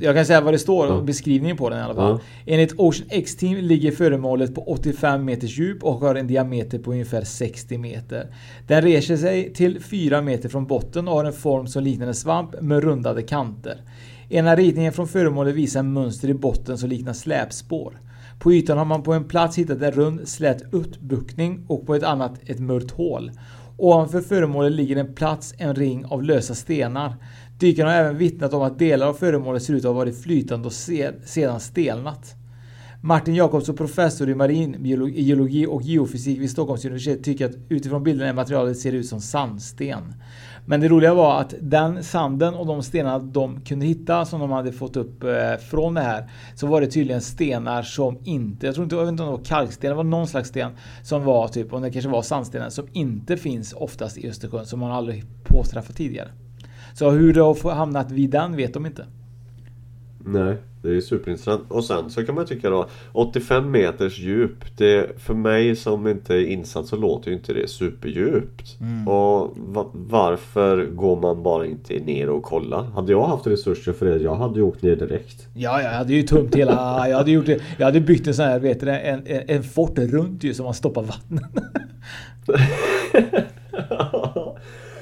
Jag kan säga vad det står, Ja. beskrivningen på den i alla fall. Ja. Enligt Ocean X-Team ligger föremålet på 85 meters djup och har en diameter på ungefär 60 meter. Den reser sig till 4 meter från botten och har en form som liknar en svamp med rundade kanter. Ena ritningen från föremålet visar mönster i botten som liknar släpspår. På ytan har man på en plats hittat en rund slät utbuktning och på ett annat ett mörkt hål. Ovanför föremålet ligger en plats, en ring av lösa stenar. Dykarna har även vittnat om att delar av föremålet ser ut att ha varit flytande och sedan stelnat. Martin Jakobsson, professor i maringeologi och geofysik vid Stockholms universitet, tycker att utifrån bilderna i materialet ser det ut som sandsten. Men det roliga var att den sanden och de stenarna de kunde hitta som de hade fått upp eh, från det här så var det tydligen stenar som inte, jag tror inte, jag vet inte om det var kalksten, det var någon slags sten som var typ, och det kanske var sandstenen, som inte finns oftast i Östersjön som man aldrig påträffat tidigare. Så hur det har hamnat vid den vet de inte. Nej, det är superintressant. Och sen så kan man tycka då 85 meters djup. Det, för mig som inte är insatt så låter ju inte det superdjupt. Mm. Och va, varför går man bara inte ner och kollar? Hade jag haft resurser för det, jag hade ju åkt ner direkt. Ja, jag hade ju tömt hela... Jag hade, gjort det, jag hade byggt en sån här, vet du en, en, en fort runt ju som man stoppar vatten. [LAUGHS]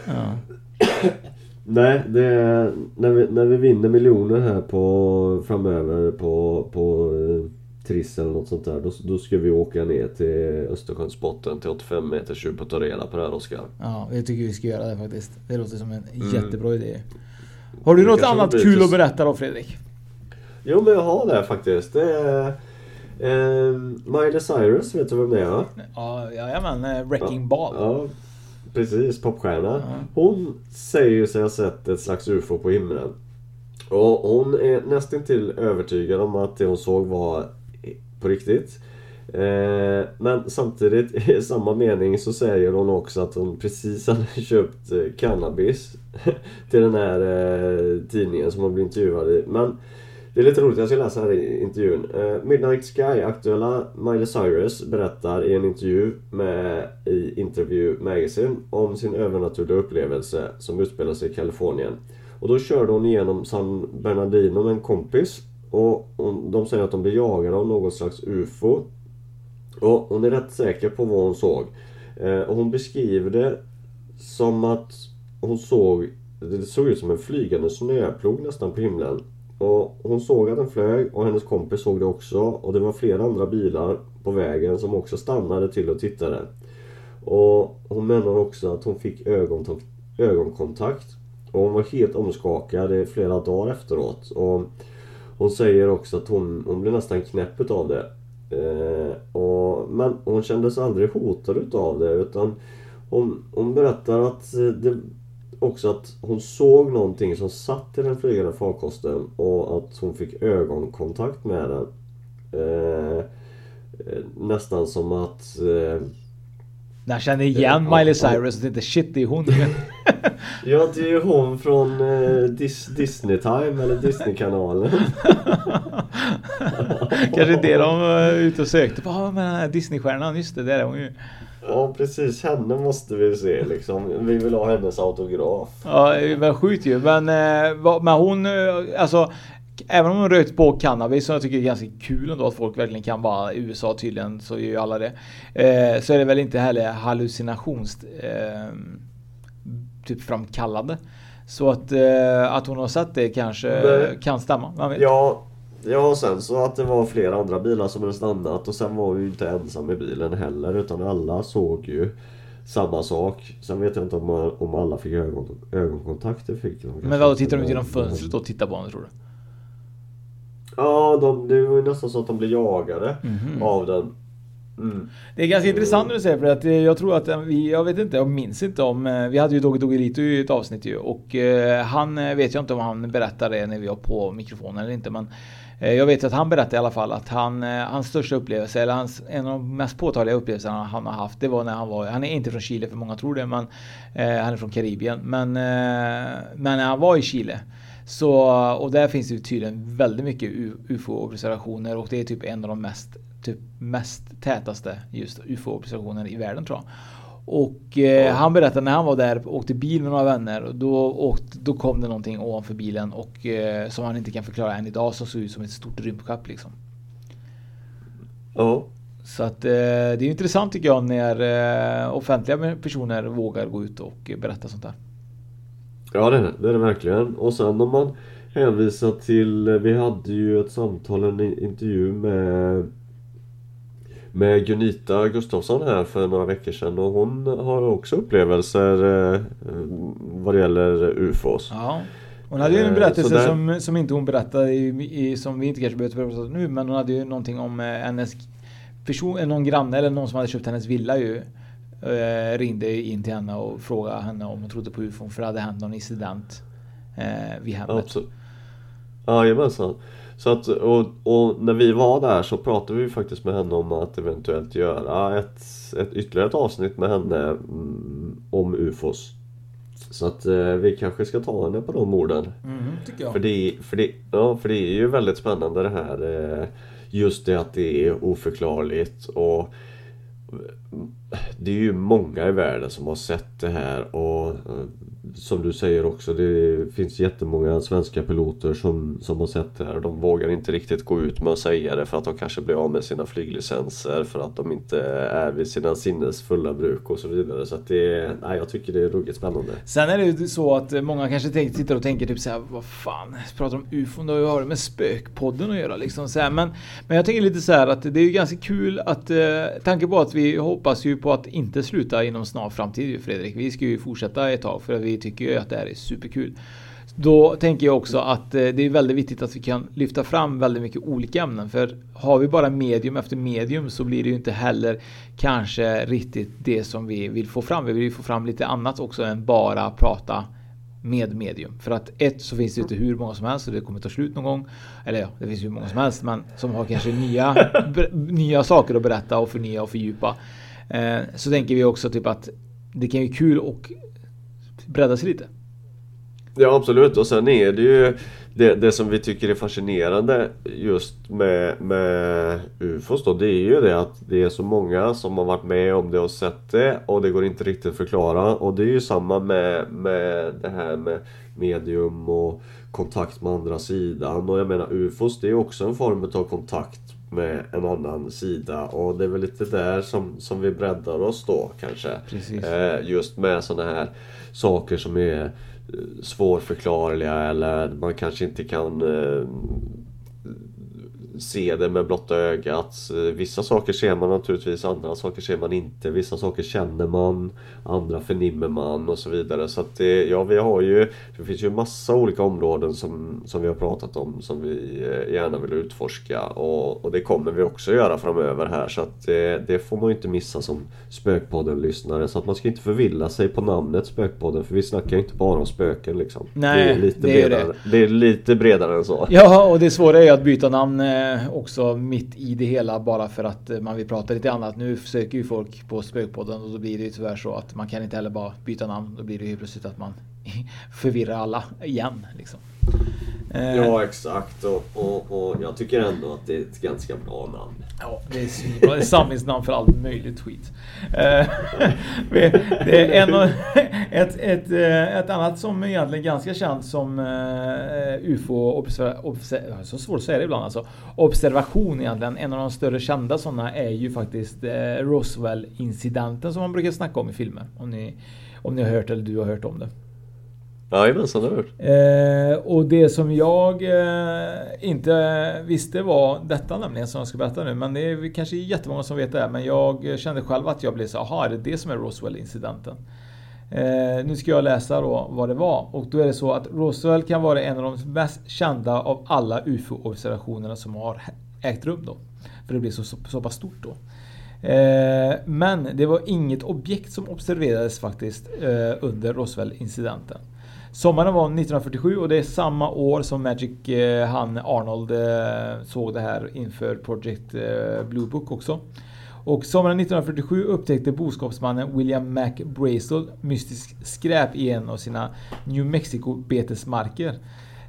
ja. [LAUGHS] [CLEARS THROAT] Nej, det är, när, vi, när vi vinner miljoner här på framöver på, på eh, Triss eller något sånt där. Då, då ska vi åka ner till Östersjöns botten till 85 meters djup och ta reda på det här Oskar. ja, jag tycker vi ska göra det faktiskt. Det låter som en Mm. jättebra idé. Har du Det något annat kul lite- att berätta då Fredrik? Jo men jag har det faktiskt. Det är eh, Miley Cyrus, vet du vem det är? Ja, jajamän. eh, Wrecking Ball. Ja, precis. Popstjärna. Hon säger sig ha sett ett slags UFO på himlen. Och hon är nästan till övertygad om att det hon såg var på riktigt. Eh, men samtidigt [LAUGHS] i samma mening så säger hon också att hon precis hade [LAUGHS] köpt eh, cannabis [LAUGHS] till den här eh, tidningen som hon blev intervjuad i. Men det är lite roligt, jag ska läsa här i intervjun. Eh, Midnight Sky-aktuella Miley Cyrus berättar i en intervju med, i Interview Magazine om sin övernaturliga upplevelse som utspelar sig i Kalifornien. Och då körde hon igenom San Bernardino med en kompis. Och hon, de säger att de blir jagade av något slags UFO. Och hon är rätt säker på vad hon såg. Eh, och hon beskriver det som att hon såg det såg ut som en flygande snöplog nästan på himlen. Och hon såg att den flög och hennes kompis såg det också. Och det var flera andra bilar på vägen som också stannade till och tittade. Och hon menar också att hon fick ögonkontakt. Och hon var helt omskakad flera dagar efteråt. Och hon säger också att hon, hon blev nästan knäpp av det. Eh, och, men hon kändes aldrig hotad utav det utan hon, hon berättar att eh, det, också att hon såg någonting som satt i den flygande farkosten och att hon fick ögonkontakt med den. Eh, eh nästan som att... Eh, när jag kände igen ja, Miley Cyrus och tänkte shit det är hon. [LAUGHS] Ja det är ju hon från eh, Dis Disney Time eller Disney-kanalen. [LAUGHS] Kanske det de var ute och sökte på, ja men Disney-stjärnan, just det, där är hon ju Ja precis, henne måste vi se liksom. Vi vill ha hennes autograf. Ja, var sjukt ju. Men, eh, men hon, eh, alltså Även om hon rökt på cannabis som jag tycker är ganska kul ändå att folk verkligen kan vara i USA tydligen så gör ju alla det. Eh, så är det väl inte heller hallucinations typ framkallande. Så att, att hon har sett det kanske Nej. kan stämma. Ja, Ja, och sen så att det var flera andra bilar som hade stannat och sen var vi ju inte ensam i bilen heller utan alla såg ju samma sak. Sen vet jag inte om, om alla fick ögon, ögonkontakt. Det fick de Men vadå, tittar de ut genom fönstret och tittar på honom tror du? Ja, de, det var ju nästan så att de blev jagade mm -hmm. av den. Mm. Det är ganska intressant när du säger för att eh, jag tror att eh, vi, jag vet inte, jag minns inte om, eh, vi hade ju Dogge Doggelito i ett avsnitt ju och han vet jag inte om han berättade det när vi var på mikrofonen eller inte men jag vet att han berättade i alla fall att han, hans största upplevelse, eller hans, en av de mest påtagliga upplevelserna han har haft, det var när han var, han är inte från Chile för många tror det, men eh, han är från Karibien. Men, eh, men när han var i Chile, så, och där finns det tydligen väldigt mycket UFO-observationer och det är typ en av de mest, typ mest tätaste just UFO-observationer i världen tror jag. Och eh, han berättade när han var där, åkte bil med några vänner. Då, åkte, då kom det någonting ovanför bilen och eh, som han inte kan förklara än idag som såg ut som ett stort rymdskepp liksom. Ja. Så att eh, det är intressant tycker jag när eh, offentliga personer vågar gå ut och berätta sånt där. Ja det är det, är det verkligen. Och sen om man hänvisar till, vi hade ju ett samtal, en intervju med med Gunita Gustafsson här för några veckor sedan och hon har också upplevelser eh, vad det gäller UFOs. Ja. Hon hade ju en eh, berättelse där... som, som inte hon berättade i, i, som vi inte kanske behöver om nu men hon hade ju någonting om eh, hennes person, någon granne eller någon som hade köpt hennes villa ju eh, ringde in till henne och frågade henne om hon trodde på UFO för det hade hänt någon incident eh, vid hemmet. Absolut. Jajamensan. Så att, och, och, när vi var där så pratade vi faktiskt med henne om att eventuellt göra ett, ett ytterligare ett avsnitt med henne mm, om UFOs. Så att eh, vi kanske ska ta henne på de orden. Mm, tycker jag. För det, för, det, ja, för det är ju väldigt spännande det här. Eh, just det att det är oförklarligt och det är ju många i världen som har sett det här och eh, som du säger också, det finns jättemånga svenska piloter som, som har sett det här. De vågar inte riktigt gå ut med att säga det för att de kanske blir av med sina flyglicenser för att de inte är vid sina sinnes fulla bruk och så vidare. Så att det, nej, jag tycker det är ruggigt spännande. Sen är det ju så att många kanske tänker, tittar och tänker typ såhär, vad fan, pratar om ufon, då har det med spökpodden att göra liksom. Så här, men, men jag tänker lite så här att det är ju ganska kul att, eh, tanke på att vi hoppas ju på att inte sluta inom snar framtid Fredrik. Vi ska ju fortsätta ett tag för vi tycker ju att det här är superkul. Då tänker jag också att eh, det är väldigt viktigt att vi kan lyfta fram väldigt mycket olika ämnen. För har vi bara medium efter medium så blir det ju inte heller kanske riktigt det som vi vill få fram. Vi vill ju få fram lite annat också än bara prata med medium. För att ett så finns det inte hur många som helst och det kommer ta slut någon gång. Eller ja, det finns hur många som helst men som har kanske nya, [LAUGHS] nya saker att berätta och förnya och fördjupa. Eh, så tänker vi också typ att det kan ju kul och bredda sig lite. Ja absolut och sen är det ju det, det som vi tycker är fascinerande just med, med UFOs då, det är ju det att det är så många som har varit med om det och sett det och det går inte riktigt att förklara. Och det är ju samma med, med det här med medium och kontakt med andra sidan. Och jag menar UFOs det är också en form av kontakt med en annan sida och det är väl lite där som, som vi breddar oss då kanske. Eh, just med sådana här saker som är eh, svårförklarliga eller man kanske inte kan eh, se det med blotta ögat. Vissa saker ser man naturligtvis, andra saker ser man inte. Vissa saker känner man, andra förnimmer man och så vidare. Så att det, ja, vi har ju, det finns ju massa olika områden som, som vi har pratat om som vi eh, gärna vill utforska och, och det kommer vi också göra framöver här. Så att det, det får man ju inte missa som Spökpodden-lyssnare. Så att man ska inte förvilla sig på namnet Spökpodden för vi snackar ju inte bara om spöken liksom. Nej, det är lite, det är bredare, det. det är lite bredare än så. Ja, och det svåra är att byta namn eh, Eh, också mitt i det hela bara för att eh, man vill prata lite annat. Nu söker ju folk på Spökpodden och då blir det ju tyvärr så att man kan inte heller bara byta namn. Då blir det ju plötsligt att man [LAUGHS] förvirrar alla igen. Liksom. Eh, Ja exakt och, och, och jag tycker ändå att det är ett ganska bra namn. Ja, det är svinbra. Det är samlingsnamn för allt möjligt skit. Eh, [LAUGHS] det är en, [LAUGHS] ett, ett, eh, ett annat som är egentligen ganska känt som UFO så svårt att säga det ibland alltså. Observation egentligen. En av de större kända sådana är ju faktiskt Roswell-incidenten som man brukar snacka om i filmer. Om ni, om ni har hört eller du har hört om det. Jajamensan, det har jag. Eh, och det som jag eh, inte visste var detta nämligen som jag ska berätta nu. Men det är kanske jättemånga som vet det. här, Men jag kände själv att jag blev så aha, är det det som är Roswell-incidenten? Eh, nu ska jag läsa då vad det var. Och då är det så att Roswell kan vara en av de mest kända av alla UFO-observationerna som har ägt rum då. För det blir så, så, så pass stort då. Eh, men det var inget objekt som observerades faktiskt eh, under Roswell-incidenten. Sommaren var 1947 och det är samma år som Magic, eh, han Arnold, eh, såg det här inför Project eh, Blue Book också. Och sommaren 1947 upptäckte boskapsmannen William Mac Brazel mystiskt skräp i en av sina New Mexico-betesmarker.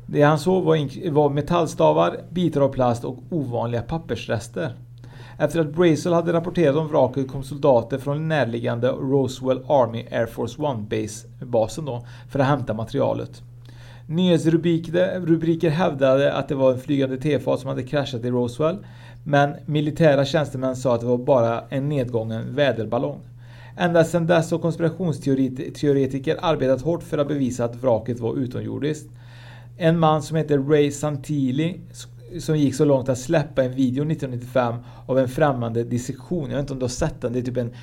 Det han såg var, var metallstavar, bitar av plast och ovanliga pappersrester. Efter att Brazel hade rapporterat om vraket kom soldater från närliggande Roswell Army Air Force One Base, basen då, för att hämta materialet. Nyhetsrubriker hävdade att det var en flygande tefat som hade kraschat i Roswell. Men militära tjänstemän sa att det var bara en nedgången väderballong. Ända sedan dess har konspirationsteoretiker arbetat hårt för att bevisa att vraket var utomjordiskt. En man som heter Ray Santilli som gick så långt att släppa en video 1995 av en främmande dissektion. Jag vet inte om du har sett den? Det är typ en,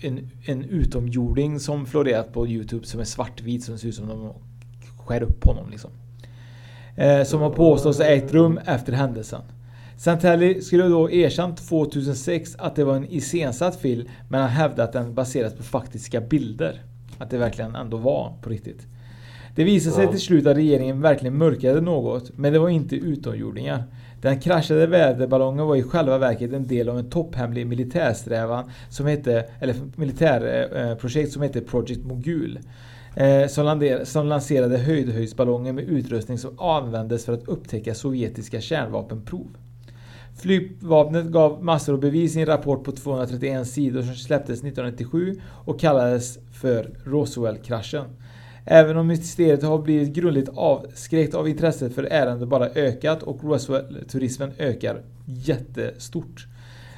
en, en utomjording som florerat på Youtube som är svartvit som ser ut som de skär upp honom liksom. Eh, som har påståtts ha ägt rum efter händelsen. Santelli skulle då erkänt 2006 att det var en iscensatt film men han hävdade att den baseras på faktiska bilder. Att det verkligen ändå var på riktigt. Det visade sig till slut att regeringen verkligen mörkade något, men det var inte utomjordingar. Den kraschade väderballongen var i själva verket en del av en topphemlig militärsträvan som hette, eller militärprojekt som hette Project Mogul. Eh, som lanserade höjdhöjdsballonger med utrustning som användes för att upptäcka sovjetiska kärnvapenprov. Flygvapnet gav massor av bevis i en rapport på 231 sidor som släpptes 1997 och kallades för Roswell-kraschen. Även om mysteriet har blivit grundligt avskräckt av intresset för ärendet bara ökat och Roswell-turismen ökar jättestort.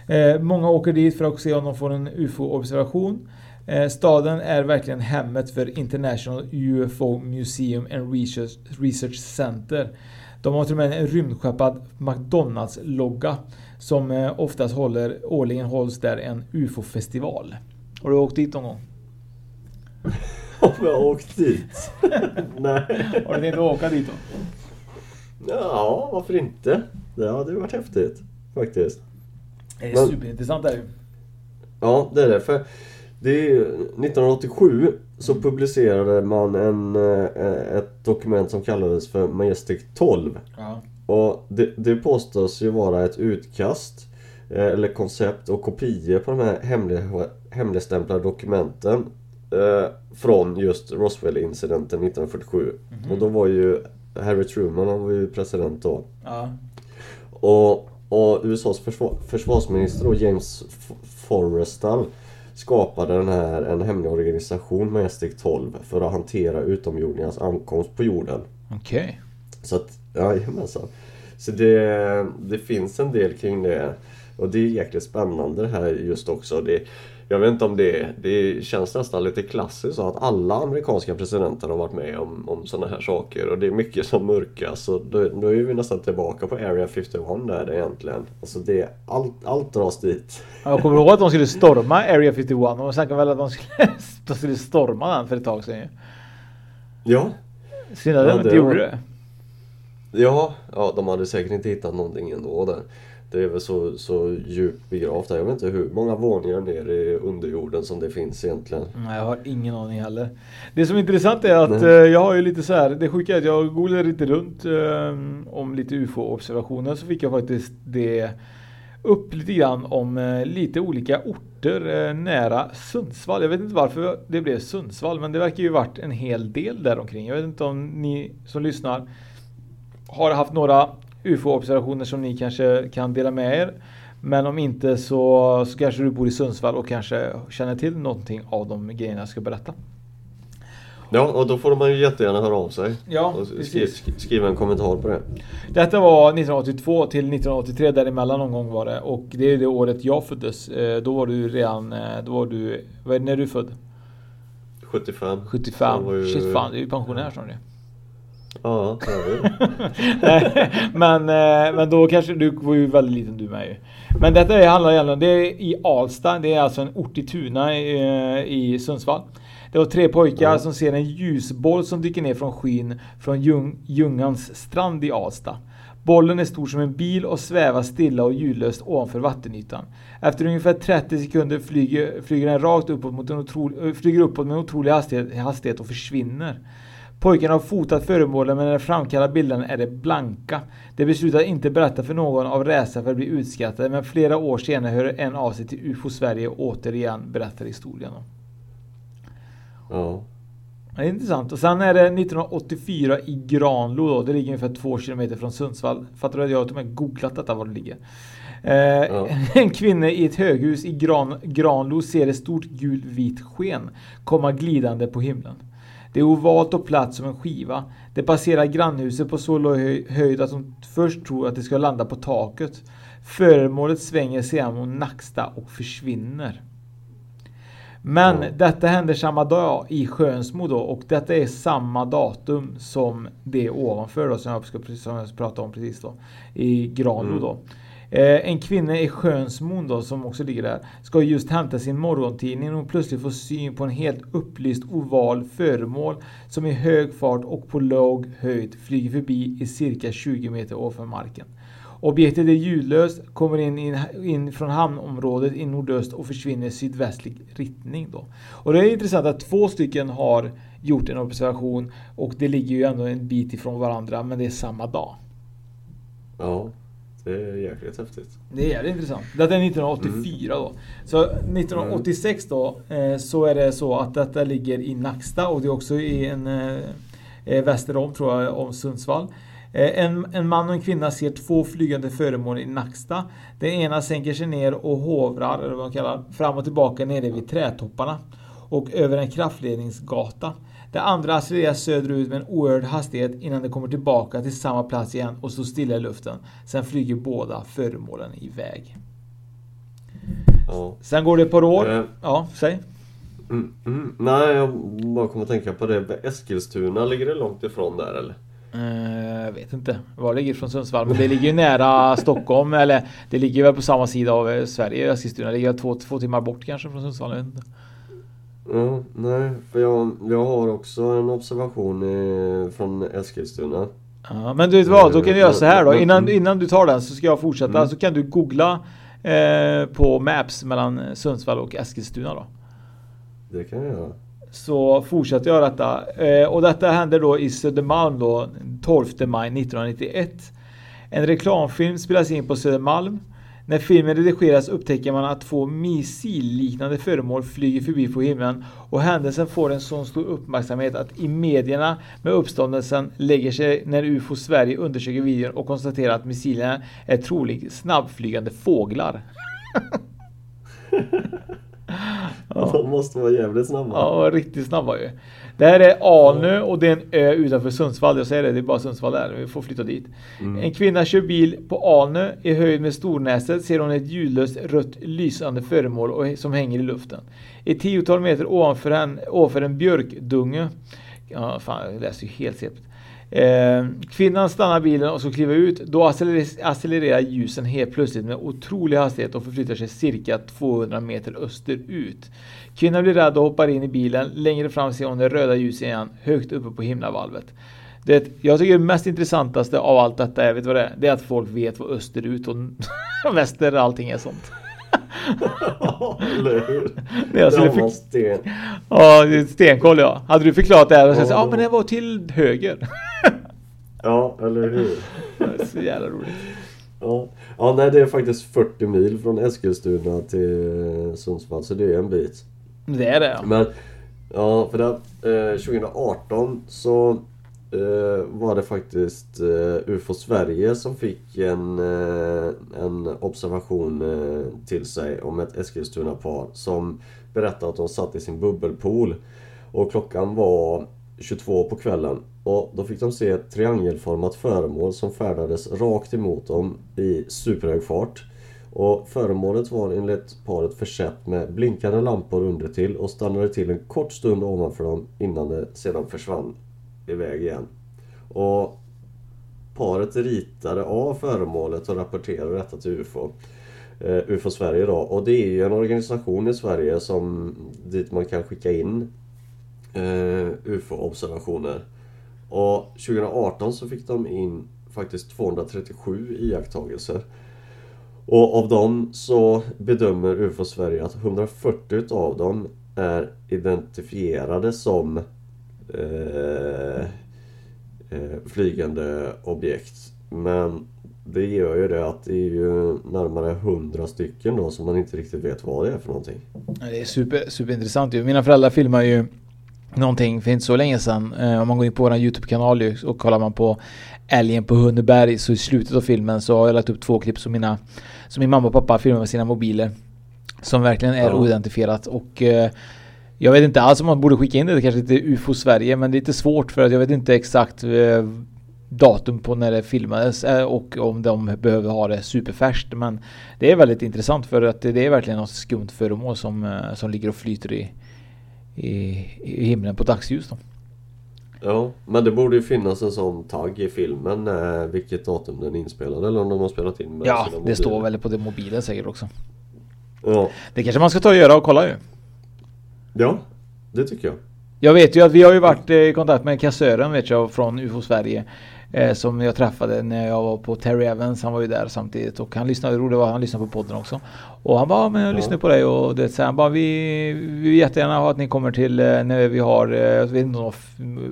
Eh, många åker dit för att se om de får en UFO-observation. Eh, staden är verkligen hemmet för International UFO Museum and Research, Research Center. De har till och med en rymdskeppad McDonalds-logga som eh, oftast håller, årligen hålls där en UFO-festival. Har du åkt dit någon gång? [LAUGHS] [LAUGHS] Om jag åkt dit? [LAUGHS] Nej. Har du tänkt åka dit då? Ja, varför inte? Det hade ju varit häftigt. Faktiskt. Det är Men- superintressant är det ju. Ja, det är det. För det är, ju- 1987 så publicerade man en, eh, ett dokument som kallades för Majestic 12. Ja. Och det, det påstås ju vara ett utkast eh, eller koncept och kopior på de här hemliga, hemligstämplade dokumenten eh, från just Roswell-incidenten 1947. Och då var ju Harry Truman han var ju president då. Ja. Och, och USAs försvar, försvarsminister då, James F- Forrestal skapade den här, en hemlig organisation med Stick 12 för att hantera utomjordingars ankomst på jorden. Okej. Så att, jajamensan. Så det, det finns en del kring det. Och det är jäkligt spännande det här just också. Det, jag vet inte om det, det känns nästan lite klassiskt att alla amerikanska presidenter har varit med om, om sådana här saker. Och det är mycket som mörkas. Så då, då är vi nästan tillbaka på Area 51 där egentligen. Alltså det, allt, allt dras dit. Jag kommer ihåg att de skulle storma Area 51. De snackade väl att de skulle, [LAUGHS] de skulle storma den för ett tag sedan ju. Ja. Synd att de inte gjorde det. Ja, ja, de hade säkert inte hittat någonting ändå där. Det är väl så, så djupt begravt där. Jag vet inte hur många våningar ner i underjorden som det finns egentligen. Nej, jag har ingen aning heller. Det som är intressant är att Nej. eh, jag har ju lite så här. Det sjuka är att jag googlade lite runt eh, om lite UFO-observationer så fick jag faktiskt det upp lite grann om eh, lite olika orter eh, nära Sundsvall. Jag vet inte varför det blev Sundsvall, men det verkar ju varit en hel del där omkring. Jag vet inte om ni som lyssnar har haft några UFO-observationer som ni kanske kan dela med er. Men om inte så, så kanske du bor i Sundsvall och kanske känner till någonting av de grejerna jag ska berätta. Ja, och då får man ju jättegärna höra av sig. Ja, och precis. skriva en kommentar på det. Detta var 1982 till 1983 däremellan någon gång var det och det är det året jag föddes. Eh, Då var du redan, eh, då var du, när är du född? 75. 75. Så var ju- Shit fan, du är ju pensionär snart. Ja, [LAUGHS] men, eh, men då kanske du var ju väldigt liten du med ju. Men detta är- handlar egentligen, det är i Alsta, det är alltså en ort i Tuna i, eh, i Sundsvall. Det var tre pojkar Ja. som ser en ljusboll som dyker ner från skyn från Ljung, Ljungans strand i Alsta. Bollen är stor som en bil och svävar stilla och ljudlöst ovanför vattenytan. Efter ungefär 30 sekunder flyger, flyger den rakt uppåt, mot en otro, flyger uppåt med en otrolig hastighet, hastighet och försvinner. Pojkarna har fotat föremålen men när de framkallar bilderna är det blanka. De beslutar att inte berätta för någon av rädsla för att bli utskrattade men flera år senare hör en av sig till UFO Sverige och återigen berättar historien. Ja. Ja, Det är intressant. Och sen är det 1984 i Granlo då. Det ligger ungefär två kilometer från Sundsvall. Fattar du att jag har till och med googlat detta var det ligger. Eh, [LAUGHS] En kvinna i ett höghus i Gran, Granlo ser ett stort gult-vitt sken komma glidande på himlen. Det är ovalt och platt som en skiva. Det passerar grannhuset på så låg höj- höjd att hon först tror att det ska landa på taket. Föremålet svänger sedan mot Nacksta och försvinner. Men detta händer samma dag i Skönsmo då och detta är samma datum som det ovanför då som jag ska som jag pratade om precis då. I Granlo Mm. då. Eh, en kvinna i Skönsmon då som också ligger där ska just hämta sin morgontidning och plötsligt får syn på en helt upplyst oval föremål som i hög fart och på låg höjd flyger förbi i cirka 20 meter ovanför marken. Objektet är ljudlöst, kommer in, in, in från hamnområdet i nordöst och försvinner i sydvästlig riktning. Då. Och det är intressant att två stycken har gjort en observation och det ligger ju ändå en bit ifrån varandra men det är samma dag. Ja, det är jäkligt häftigt. Det är jävligt intressant. Detta är 1984 då. Så 1986 då eh, så är det så att detta ligger i Nacksta och det är också i en eh, eh, väster om tror jag om Sundsvall. En, en man och en kvinna ser två flygande föremål i Nacksta. Den ena sänker sig ner och hovrar, eller vad man kallar, fram och tillbaka nere vid trädtopparna. Och över en kraftledningsgata. Det andra accelererar söderut med en oerhörd hastighet innan det kommer tillbaka till samma plats igen och står stilla i luften. Sen flyger båda föremålen iväg. Ja. Sen går det ett par år. Eh. Ja, säg. Mm, mm. Nej, jag bara kommer att tänka på det. Eskilstuna, ligger det långt ifrån där eller? Eh, Jag vet inte var det ligger från Sundsvall. Men det ligger ju nära [LAUGHS] Stockholm. Eller det ligger väl på samma sida av eh, Sverige. Eskilstuna Det ligger två, två timmar bort kanske från Sundsvall. Jag vet inte. Ja, nej, för jag, jag har också en observation eh, från Eskilstuna. Ja, men du vet vad, då kan du göra så här då. Innan, innan du tar den så ska jag fortsätta. Mm. Så kan du googla eh, på Maps mellan Sundsvall och Eskilstuna då. Det kan jag göra. Så fortsätter jag detta. Eh, och detta händer då i Södermalm då 12 maj 1991. En reklamfilm spelas in på Södermalm. När filmen redigeras upptäcker man att två missilliknande föremål flyger förbi på himlen och händelsen får en sån stor uppmärksamhet att i medierna med uppståndelsen lägger sig när UFO Sverige undersöker videon och konstaterar att missilerna är troligen snabbflygande fåglar. [LAUGHS] Ja. De måste vara jävligt snabba. Ja, riktigt snabba ju. Det här är Alnö och det är en ö utanför Sundsvall. Jag säger det, det är bara Sundsvall där. Vi får flytta dit. Mm. En kvinna kör bil på Alnö. I höjd med Stornäset ser hon ett ljudlöst rött lysande föremål och- som hänger i luften. Ett tiotal meter ovanför, en, ovanför en björkdunge. Ja, fan, jag läser ju helt sepet. Eh, kvinnan stannar bilen och ska kliva ut. Då accelererar ljusen helt plötsligt med otrolig hastighet och förflyttar sig cirka 200 meter österut. Kvinnan blir rädd och hoppar in i bilen. Längre fram ser hon det röda ljuset igen, högt uppe på himlavalvet. Det, jag tycker det mest intressantaste av allt detta är, vet vad det är? Det är att folk vet vad österut och [LAUGHS] väster allting är sånt. Eller hur? Det Där man fick- sten. Ja, stenkoll ja. Hade du förklarat det här och sagt Ja. ja men det var till höger. Ja, eller hur? [LAUGHS] Det är så jävla roligt. Ja. ja, nej det är faktiskt 40 mil från Eskilstuna till Sundsvall, så det är en bit. Det är det ja. Men, ja, för det, eh, 2018 så eh, Eh, var det faktiskt eh, UFO Sverige som fick en, eh, en observation eh, till sig om ett Eskilstuna-par som berättade att de satt i sin bubbelpool. Och klockan var 22 på kvällen. Och då fick de se ett triangelformat föremål som färdades rakt emot dem i superhög fart. Och föremålet var enligt paret försett med blinkande lampor under till och stannade till en kort stund ovanför dem innan det sedan försvann iväg igen. Och paret ritade av föremålet och rapporterade detta till UFO. Eh, UFO Sverige då. Och det är ju en organisation i Sverige som dit man kan skicka in eh, UFO-observationer. Och 2018 så fick de in faktiskt 237 iakttagelser. Och av dem så bedömer UFO Sverige att 140 av dem är identifierade som eh, eh, flygande objekt. Men det gör ju det att det är ju närmare 100 stycken då som man inte riktigt vet vad det är för någonting. Det är super, superintressant ju. Mina föräldrar filmar ju någonting för inte så länge sedan. Eh, om man går in på vår YouTube-kanal och kollar man på Älgen på Hunneberg så i slutet av filmen så har jag lagt upp två klipp som mina som min mamma och pappa filmar med sina mobiler. Som verkligen är Ja. oidentifierat och eh, jag vet inte alls om man borde skicka in det kanske till UFO Sverige men det är lite svårt för att jag vet inte exakt eh, datum på när det filmades eh, och om de behöver ha det superfärskt men det är väldigt intressant för att det är verkligen något skumt föremål som, eh, som ligger och flyter i, i, i himlen på dagsljus då. Ja, men det borde ju finnas en sån tagg i filmen vilket datum den är inspelad eller om de har spelat in med Ja, det står väl på det mobilen säkert också. Ja. Det kanske man ska ta och göra och kolla ju. Ja, det tycker jag. Jag vet ju att vi har ju varit eh, i kontakt med kassören vet jag från UFO Sverige. Eh, som jag träffade när jag var på Terry Evans. Han var ju där samtidigt och han lyssnade, roligt var han lyssnade på podden också. Och han bara, "Ja, men jag lyssnar på dig och det så han bara, vi, vi vill jättegärna ha att ni kommer till eh, när vi har, eh, jag vet inte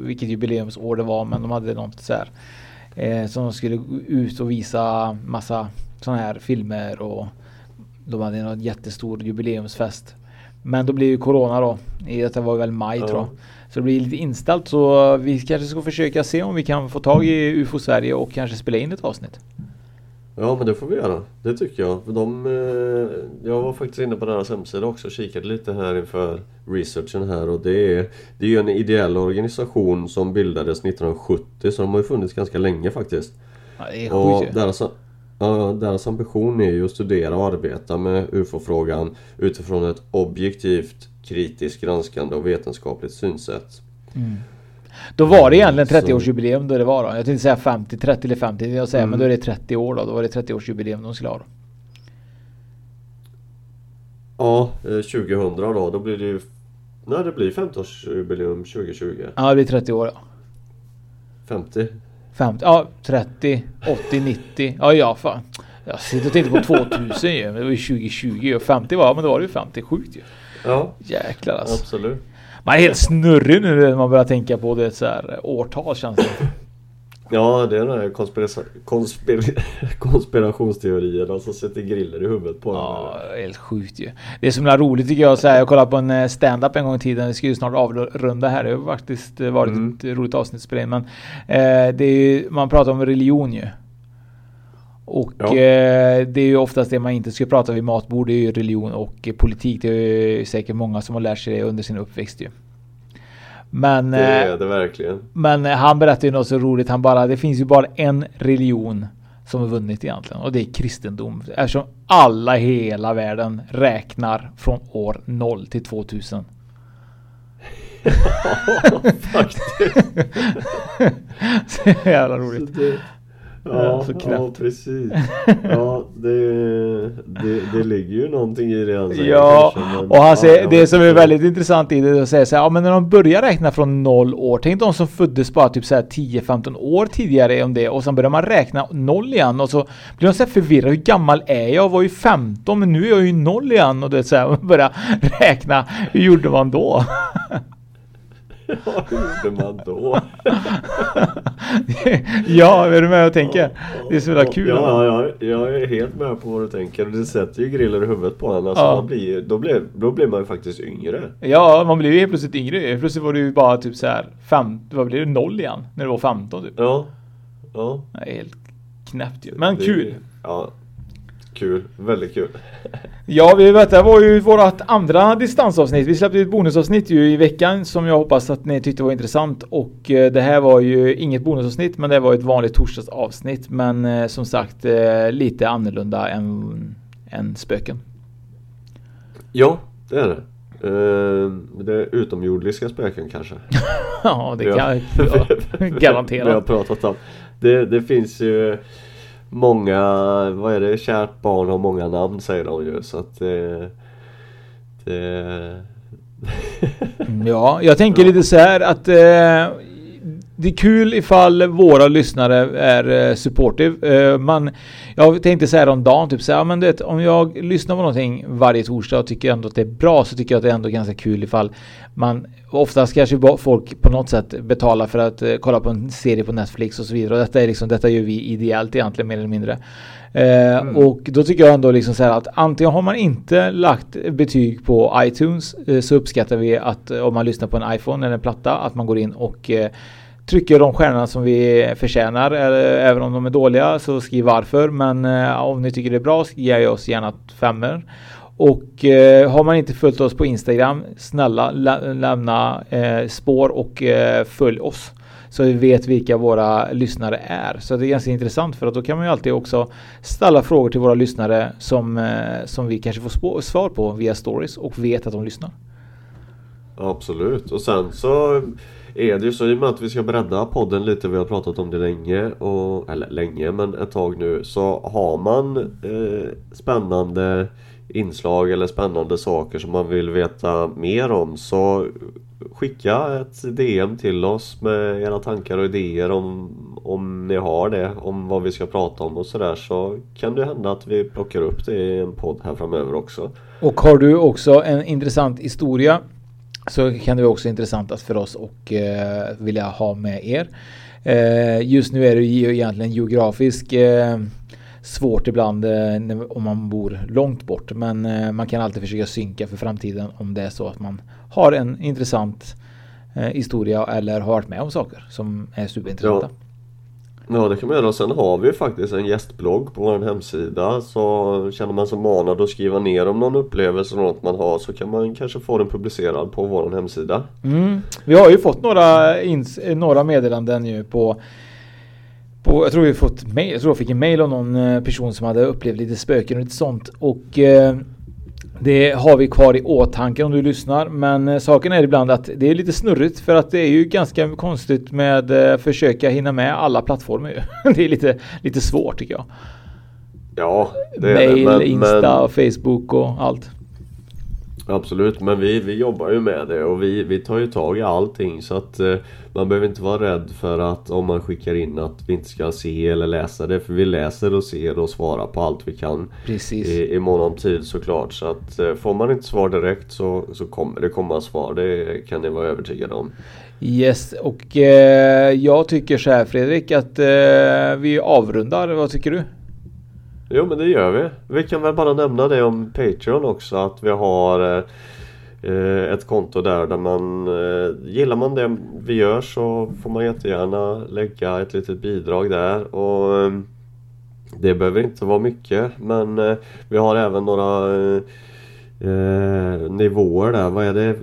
vilket jubileumsår det var men de hade något så här. Som de skulle ut och visa massa sådana här filmer och de hade en jättestor jubileumsfest. Men då blev ju Corona då. I detta var väl maj Ja. tror jag. Så det blir lite inställt så vi kanske ska försöka se om vi kan få tag i UFO Sverige och kanske spela in ett avsnitt. Ja, men det får vi göra. Det tycker jag. För de, eh, jag var faktiskt inne på deras hemsida också och kikade lite här inför researchen här och det är, det är ju en ideell organisation som bildades 1970 så de har ju funnits ganska länge faktiskt. Ja, det är Och sjukt ju. deras, deras ambition är ju att studera och arbeta med UFO-frågan utifrån ett objektivt, kritiskt, granskande och vetenskapligt synsätt. Mm. Då var det egentligen Så- 30-årsjubileum då det var då. Jag tänkte säga 50, 30 eller 50 jag säga, Mm. men då är det 30 år då. Då var det 30-årsjubileum de skulle ha då. Ja, eh, 2000 då, då blir det ju... Nej, det blir 50-årsjubileum 2020. Ja det blir 30 år ja. 50. 50, ja 30, 80, 90. Ja ja fan. Jag sitter och tänkte på 2000 ju. Men det var ju 2020 och 50 var, men då var det ju 50. Sjukt ju. Ja, Jäklar alltså. absolut. Man är helt snurrig nu när man börjar tänka på det så här årtal känns det. Ja, det är den här konspira konspira [LAUGHS] konspirationsteorierna som sätter griller i huvudet på Ja, helt sjukt ju. Det är så himla roligt tycker jag. Så här, jag kollade på en eh, stand-up en gång i tiden. Vi ska ju snart avrunda här. Det har faktiskt eh, varit Mm. ett roligt avsnitt att spela in. Men eh, det är ju, man pratar om religion ju. Och Ja. eh, det är ju oftast det man inte ska prata vid matbord. Det är ju religion och politik. Det är ju säkert många som har lärt sig det under sin uppväxt ju. Men, Det eh, är det verkligen. men eh, han berättade ju något så roligt. Han bara, det finns ju bara en religion som har vunnit egentligen. Och det är kristendom. Eftersom alla i hela världen räknar från år 0 till 2000. [LAUGHS] Faktiskt. [LAUGHS] så jävla roligt. Ja, så ja, precis. Ja, det, det, det ligger ju någonting i det han säger Ja, kanske, men- och han säger, ja, det som är väldigt intressant i det är att säga så här, ja men när de börjar räkna från noll år, tänk de som föddes bara typ så här 10-15 år tidigare om det och sen börjar man räkna noll igen och så blir de så här förvirrade, hur gammal är jag? Jag var ju 15 men nu är jag ju noll igen och det så här, man börjar räkna, hur gjorde man då? [LAUGHS] Hur gjorde man då? [LAUGHS] ja, är du med och tänker? Det är så jävla kul. Ja, ja, jag är helt med på vad du tänker. Det sätter ju griller i huvudet på en. Alltså, Ja. man blir, då, blir, då blir man ju faktiskt yngre. Ja, man blir ju helt plötsligt yngre. Plötsligt var du ju bara typ så här, fem, vad blir det, noll igen? När du var 15 typ. Ja. Ja. Är helt knäppt ju. Men Det- kul. Ja. Kul. Väldigt kul. Ja, vi vet, det var ju vårt andra distansavsnitt. Vi släppte ett bonusavsnitt ju i veckan som jag hoppas att ni tyckte var intressant. Och eh, det här var ju inget bonusavsnitt, men det var ett vanligt torsdagsavsnitt. Men eh, som sagt, eh, lite annorlunda än, än spöken. Ja, det är det. Det är utomjordiska spöken kanske. [LAUGHS] ja, det kan har- ja, [LAUGHS] Vi har garanterat. pratat om. Det, det finns ju många, vad är det, kärt barn har många namn säger de ju. Så att det... det Mm, [LAUGHS] Ja, jag tänker lite så här att eh, det är kul ifall våra lyssnare är eh, supportive. Eh, man, jag tänkte så här om dagen, typ så här, men det, om jag lyssnar på någonting varje torsdag och tycker ändå att det är bra så tycker jag att det är ändå ganska kul ifall man oftast kanske folk på något sätt betalar för att eh, kolla på en serie på Netflix och så vidare. Och detta är liksom, detta gör vi ideellt egentligen mer eller mindre. Eh, Och då tycker jag ändå liksom så att antingen har man inte lagt betyg på iTunes eh, så uppskattar vi att eh, om man lyssnar på en iPhone eller en platta att man går in och eh, trycker de stjärnorna som vi förtjänar. Eller, även om de är dåliga så skriv varför. Men eh, om ni tycker det är bra ge oss gärna femmer. Och eh, har man inte följt oss på Instagram, snälla lä- lämna eh, spår och eh, följ oss. Så vi vet vilka våra lyssnare är. Så det är ganska intressant för att då kan man ju alltid också ställa frågor till våra lyssnare som, eh, som vi kanske får svar på via stories och vet att de lyssnar. Absolut. Och sen så är det ju så i och med att vi ska bredda podden lite, vi har pratat om det länge, och, eller länge men ett tag nu, så har man eh, spännande inslag eller spännande saker som man vill veta mer om så skicka ett DM till oss med era tankar och idéer om, om ni har det, om vad vi ska prata om och sådär så kan det hända att vi plockar upp det i en podd här framöver också. Och har du också en intressant historia så kan det vara också intressant att för oss och eh, vilja ha med er. Eh, just nu är det ju egentligen geografisk eh, svårt ibland eh, om man bor långt bort. Men eh, man kan alltid försöka synka för framtiden om det är så att man har en intressant eh, historia eller har varit med om saker som är superintressanta. Ja det kan man göra sen har vi faktiskt en gästblogg på vår hemsida så känner man sig manad att skriva ner om någon upplevelse något man har så kan man kanske få den publicerad på vår hemsida. Mm. Vi har ju fått några, några meddelanden ju på på, jag tror vi fått mail, jag tror jag fick en mail av någon eh, person som hade upplevt lite spöken och lite sånt och eh, det har vi kvar i åtanke om du lyssnar men eh, saken är ibland att det är lite snurrigt för att det är ju ganska konstigt med eh, försöka hinna med alla plattformar ju. [LAUGHS] Det är lite, lite svårt tycker jag. Ja, det är Mail, det. Men, Insta, men, Facebook och allt. Absolut, men vi, vi jobbar ju med det och vi, vi tar ju tag i allting så att eh, man behöver inte vara rädd för att om man skickar in att vi inte ska se eller läsa det för vi läser och ser och svarar på allt vi kan Precis. i, i mån om tid såklart så att eh, får man inte svar direkt så, så kommer det komma svar det kan ni vara övertygade om. Yes, och eh, jag tycker så här Fredrik att eh, vi avrundar. Vad tycker du? Jo men det gör vi. Vi kan väl bara nämna det om Patreon också att vi har eh, ett konto där där man eh, Gillar man det vi gör så får man jättegärna lägga ett litet bidrag där och eh, Det behöver inte vara mycket men eh, vi har även några eh, eh, nivåer där. Vad är det?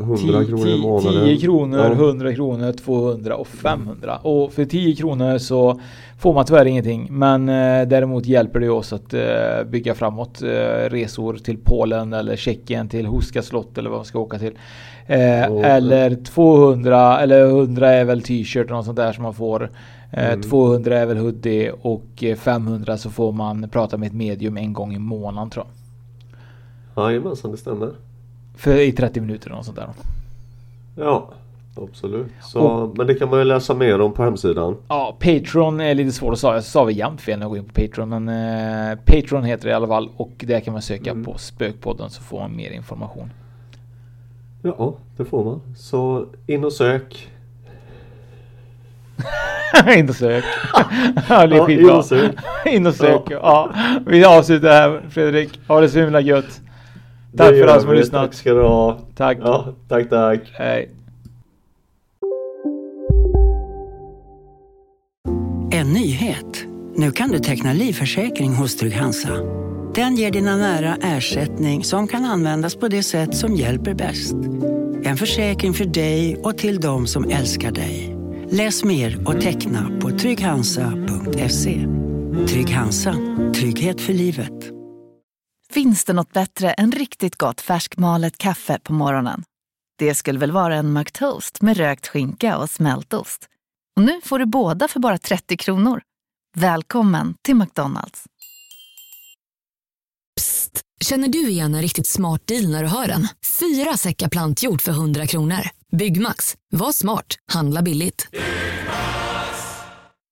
100 kronor i månaden? 10 kronor, Ja. 100 kronor, 200 och 500. Och för 10 kronor så får man tyvärr ingenting. Men eh, däremot hjälper det oss att eh, bygga framåt. Eh, resor till Polen eller Tjeckien till Huska slott eller vad man ska åka till. Och- eller 200 eller 100 är väl t-shirt och något sånt där som man får. Eh, Mm. 200 är väl hoodie och eh, 500 så får man prata med ett medium en gång i månaden tror jag. Jajamensan, det stämmer. För i 30 minuter eller något sånt där. Ja, absolut. Så, men det kan man ju läsa mer om på hemsidan. Ja, Patreon är lite svårt att säga. Jag sa vi jämt fel när jag går in på Patreon. Men eh, Patreon heter det i alla fall. Och där kan man söka på Spökpodden så får man mer information. Ja, det får man. Så in och sök. [LAUGHS] in och sök. [LAUGHS] ja, det är Ja, skitbra. in och sök. [LAUGHS] in och sök. Ja. Ja. Vi avslutar här Fredrik. Ha det så himla gött. Tack för alla som har lyssnat. Tack ska du ha. Tack. Ja, tack, tack. Hej. En nyhet. Nu kan du teckna livförsäkring hos Trygg-Hansa. Den ger dina nära ersättning som kan användas på det sätt som hjälper bäst. En försäkring för dig och till de som älskar dig. Läs mer och teckna på trygghansa.se. Trygg Hansa. Trygghet för livet. Finns det något bättre än riktigt gott färskmalet kaffe på morgonen? Det skulle väl vara en McToast med rökt skinka och smältost. Och nu får du båda för bara 30 kronor. Välkommen till McDonalds. Psst! Känner du igen en riktigt smart deal när du hör den? Fyra säckar plantjord för 100 kronor. Byggmax. Var smart. Handla billigt.